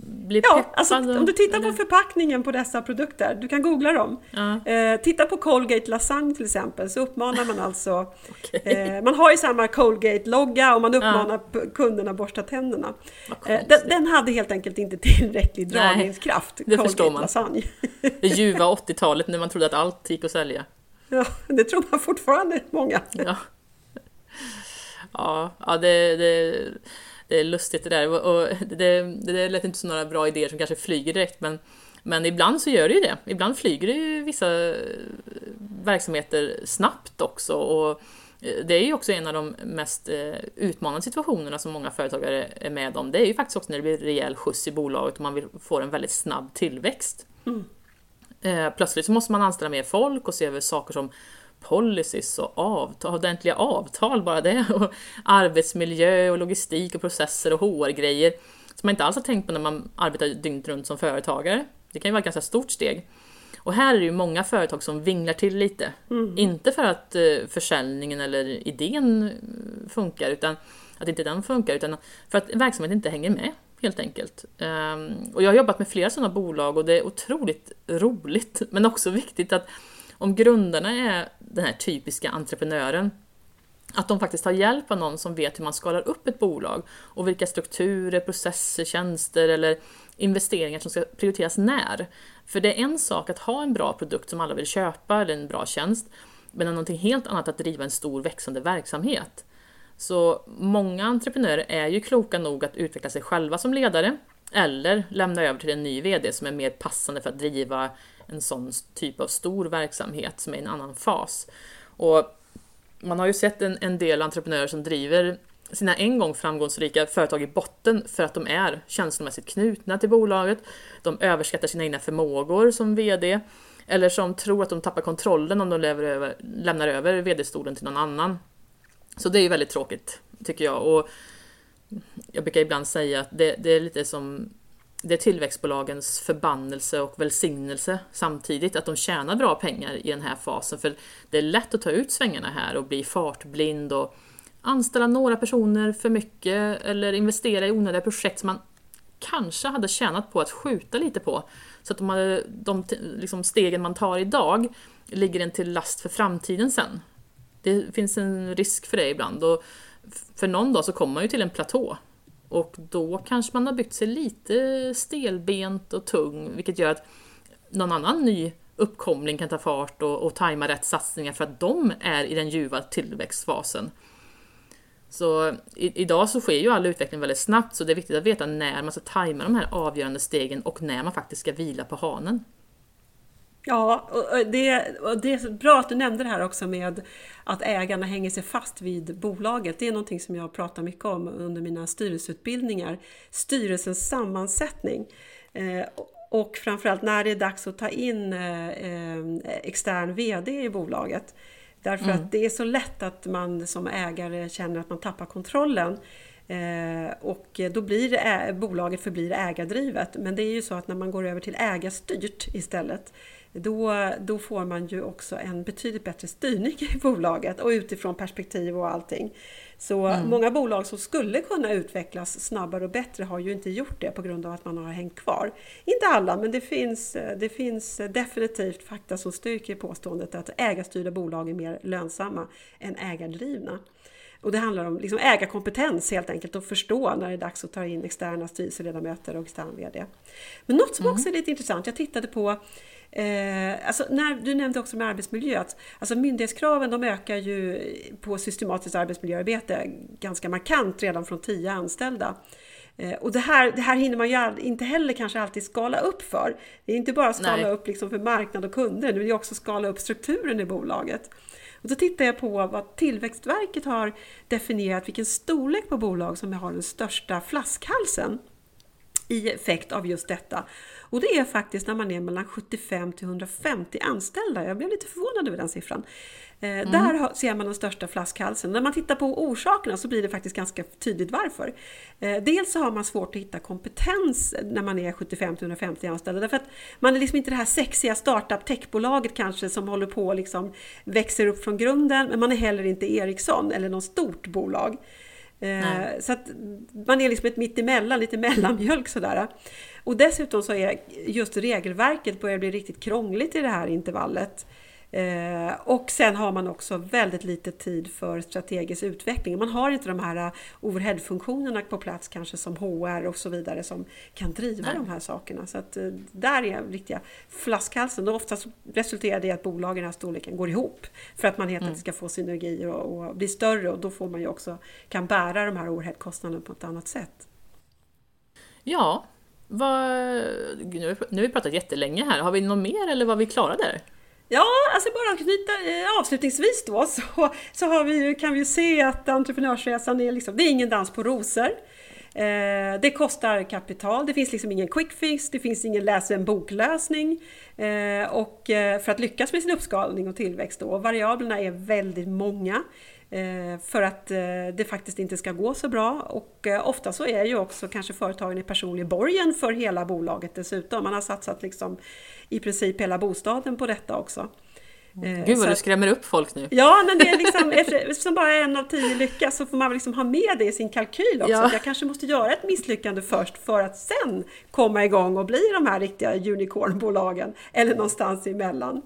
bli Ja, alltså, om du tittar eller? på förpackningen på dessa produkter, du kan googla dem. Ja. Eh, titta på Colgate Lasagne till exempel, så uppmanar man alltså... okay. eh, man har ju samma Colgate-logga och man uppmanar ja. kunderna att borsta tänderna. Eh, den, den, hade helt enkelt inte tillräcklig dragningskraft, Nej, det Colgate man. Lasagne. det ljuva 80-talet när man trodde att allt gick att sälja. Ja, det tror man fortfarande, många. Ja, ja, ja det, det lustigt det där. Och det, det, lät inte som några bra idéer som kanske flyger direkt, men, men ibland så gör det ju det. Ibland flyger det ju vissa verksamheter snabbt också. Och eh, det är ju också en av de mest eh, utmanande situationerna som många företagare är med om. Det är ju faktiskt också när det blir rejäl skjuts i bolaget och man vill få en väldigt snabb tillväxt. Mm. Eh, plötsligt så måste man anställa mer folk och se över saker som policies och avtal, ordentliga avtal bara det. Och arbetsmiljö och logistik och processer och HR-grejer som man inte alls har tänkt på när man arbetar dygnet runt som företagare. Det kan ju vara ett ganska stort steg. Och här är det ju många företag som vinglar till lite. Mm. Inte för att uh, försäljningen eller idén funkar, utan att inte den funkar, utan för att verksamheten inte hänger med helt enkelt. Um, och jag har jobbat med flera sådana bolag och det är otroligt roligt, men också viktigt att om grundarna är den här typiska entreprenören, att de faktiskt tar hjälp av någon som vet hur man skalar upp ett bolag och vilka strukturer, processer, tjänster eller investeringar som ska prioriteras när. För det är en sak att ha en bra produkt som alla vill köpa eller en bra tjänst, men det är någonting helt annat att driva en stor växande verksamhet. Så många entreprenörer är ju kloka nog att utveckla sig själva som ledare Eller lämna över till en ny VD som är mer passande för att driva en sån typ av stor verksamhet som är i en annan fas. Och man har ju sett en, en del entreprenörer som driver sina en gång framgångsrika företag i botten för att de är känslomässigt knutna till bolaget. De överskattar sina egna förmågor som VD eller som tror att de tappar kontrollen om de över, lämnar över VD-stolen till någon annan. Så det är ju väldigt tråkigt tycker jag. Och jag brukar ibland säga att det, det är lite som det är tillväxtbolagens förbannelse och välsignelse samtidigt, att de tjänar bra pengar i den här fasen. För det är lätt att ta ut svängarna här och bli fartblind och anställa några personer för mycket eller investera i onödiga projekt som man kanske hade tjänat på att skjuta lite på. Så att de, hade, de liksom stegen man tar idag ligger en till last för framtiden sen. Det finns en risk för det ibland och för någon dag så kommer man ju till en platå och då kanske man har byggt sig lite stelbent och tung, vilket gör att någon annan ny uppkomling kan ta fart och, och tajma rätt satsningar för att de är i den ljuva tillväxtfasen. Så i, idag så sker ju all utveckling väldigt snabbt så det är viktigt att veta när man ska tajma de här avgörande stegen och när man faktiskt ska vila på hanen. Ja, och det, och det är bra att du nämnde det här också med att ägarna hänger sig fast vid bolaget. Det är någonting som jag pratar mycket om under mina styrelseutbildningar. Styrelsens sammansättning. Eh, och framförallt när det är dags att ta in eh, extern VD i bolaget. Därför mm. att det är så lätt att man som ägare känner att man tappar kontrollen. Eh, och då blir bolaget förblir ägardrivet. Men det är ju så att när man går över till ägarstyrt istället då, då får man ju också en betydligt bättre styrning i bolaget och utifrån perspektiv och allting. Så mm. många bolag som skulle kunna utvecklas snabbare och bättre har ju inte gjort det på grund av att man har hängt kvar. Inte alla, men det finns, det finns definitivt fakta som styrker påståendet att ägarstyrda bolag är mer lönsamma än ägardrivna. Och det handlar om liksom ägarkompetens helt enkelt, att förstå när det är dags att ta in externa styrelseledamöter och extern VD. Men något som mm. också är lite intressant, jag tittade på Eh, alltså när, du nämnde också med arbetsmiljö, att alltså myndighetskraven de ökar ju på systematiskt arbetsmiljöarbete ganska markant redan från 10 anställda. Eh, och det här, det här hinner man ju inte heller kanske alltid skala upp för. Det är inte bara skala Nej. upp liksom för marknad och kunder, det är också skala upp strukturen i bolaget. Och då tittar jag på vad Tillväxtverket har definierat, vilken storlek på bolag som har den största flaskhalsen i effekt av just detta. Och det är faktiskt när man är mellan 75 till 150 anställda. Jag blev lite förvånad över den siffran. Eh, mm. Där ser man den största flaskhalsen. När man tittar på orsakerna så blir det faktiskt ganska tydligt varför. Eh, dels så har man svårt att hitta kompetens när man är 75 till 150 anställda. Därför att man är liksom inte det här sexiga startup techbolaget kanske som håller på och liksom växer upp från grunden. Men man är heller inte Ericsson eller något stort bolag. Nej. Så att man är liksom ett mittemellan, lite mellanmjölk sådär. Och dessutom så är just regelverket börjar bli riktigt krångligt i det här intervallet. Eh, och sen har man också väldigt lite tid för strategisk utveckling. Man har inte de här overhead-funktionerna på plats kanske som HR och så vidare som kan driva Nej. de här sakerna. Så att eh, där är riktiga flaskhalsen. Och oftast resulterar det i att bolagen i den här storleken går ihop för att man helt enkelt mm. ska få synergier och, och bli större och då får man ju också kan bära de här overhead-kostnaderna på ett annat sätt. Ja, vad, nu, har vi pratat jättelänge här. Har vi något mer eller var vi klara där? Ja, alltså bara knyta eh, avslutningsvis då så, så har vi kan vi ju se att entreprenörsresan är liksom, det är ingen dans på rosor. Eh, det kostar kapital, det finns liksom ingen quick fix, det finns ingen läs en boklösning. Eh, och eh, för att lyckas med sin uppskalning och tillväxt då, variablerna är väldigt många. Eh, för att det faktiskt inte ska gå så bra. Och ofta så är ju också kanske företagen i personlig borgen för hela bolaget dessutom. Man har satsat liksom i princip hela bostaden på detta också. Gud vad du skrämmer upp folk nu! Ja, men det är liksom, eftersom bara en av tio lyckas så får man liksom ha med det i sin kalkyl också. Ja. Jag kanske måste göra ett misslyckande först för att sen komma igång och bli de här riktiga unicornbolagen eller någonstans emellan.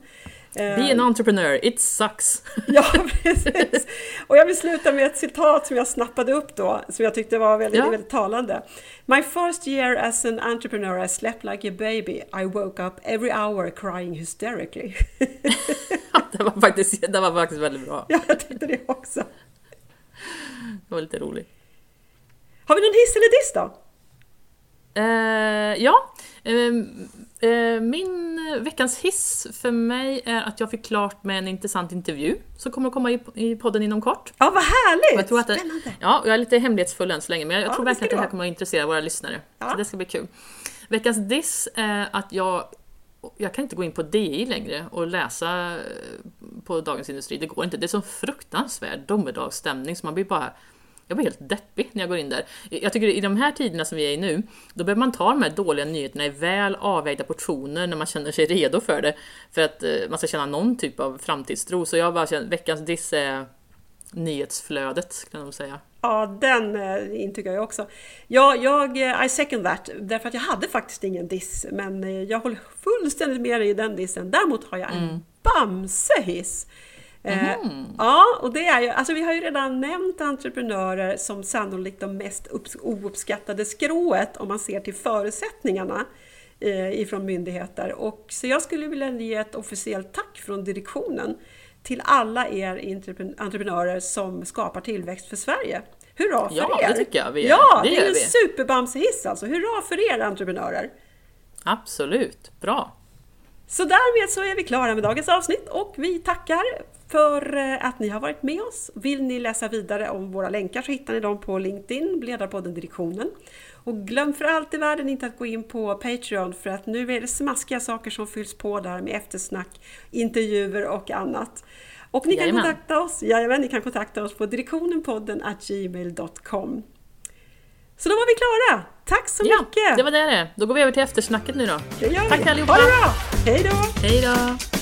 Be an entrepreneur, it sucks! ja, precis! Och jag vill sluta med ett citat som jag snappade upp då, som jag tyckte var väldigt, ja. väldigt talande. My first year as an entrepreneur I slept like a baby. I woke up every hour crying hysterically. det, var faktiskt, det var faktiskt väldigt bra. Ja, jag tyckte det också. Det var lite roligt. Har vi någon hiss eller diss då? Eh, ja, eh, eh, min veckans hiss för mig är att jag fick klart med en intressant intervju som kommer att komma i, podden inom kort. Ja, vad härligt! Jag tror att det, ja, jag är lite hemlighetsfull än så länge, men jag Ja, tror verkligen att det här kommer att intressera våra lyssnare. Ja. Så det ska bli kul. Veckans diss är att jag jag kan inte gå in på DI längre och läsa eh, på Dagens Industri. Det går inte. Det är så fruktansvärd domedagsstämning så man blir bara jag blir helt deppig när jag går in där. Jag tycker i de här tiderna som vi är i nu, då behöver man ta de här dåliga nyheterna i väl avvägda portioner när man känner sig redo för det. För att eh, man ska känna någon typ av framtidstro. Så jag bara känner, veckans diss är nyhetsflödet, kan nog säga. Ja, den eh, intygar jag också. Ja, jag, eh, I second that, därför att jag hade faktiskt ingen diss, men jag håller fullständigt med dig i den dissen. Däremot har jag en Bamse-hiss. Eh, ja, och det är ju, alltså vi har ju redan nämnt entreprenörer som sannolikt de mest upps- ouppskattade skrået om man ser till förutsättningarna eh, ifrån myndigheter. Och, så jag skulle vilja ge ett officiellt tack från direktionen till alla er entrepren- entreprenörer som skapar tillväxt för Sverige. Hurra för Ja, er! det tycker jag vi gör. Ja, Det det, är en superbamsehiss alltså. Hurra för er entreprenörer! Absolut, bra. Så därmed så är vi klara med dagens avsnitt och vi tackar för eh, att ni har varit med oss. Vill ni läsa vidare om våra länkar så hittar ni dem på LinkedIn, Ledarpodden Direktionen. Och glöm för allt i världen inte att gå in på Patreon för att nu är det smaskiga saker som fylls på där med eftersnack, intervjuer och annat. Och ni kan kontakta oss, jajamän, ni kan kontakta oss på direktionenpodden gmail.com. Så då var vi klara! Tack så Ja, mycket! det var det det. Då går vi över till eftersnacket nu då. Det gör Tack vi. allihopa. Ha det bra! Hej då! Hej då!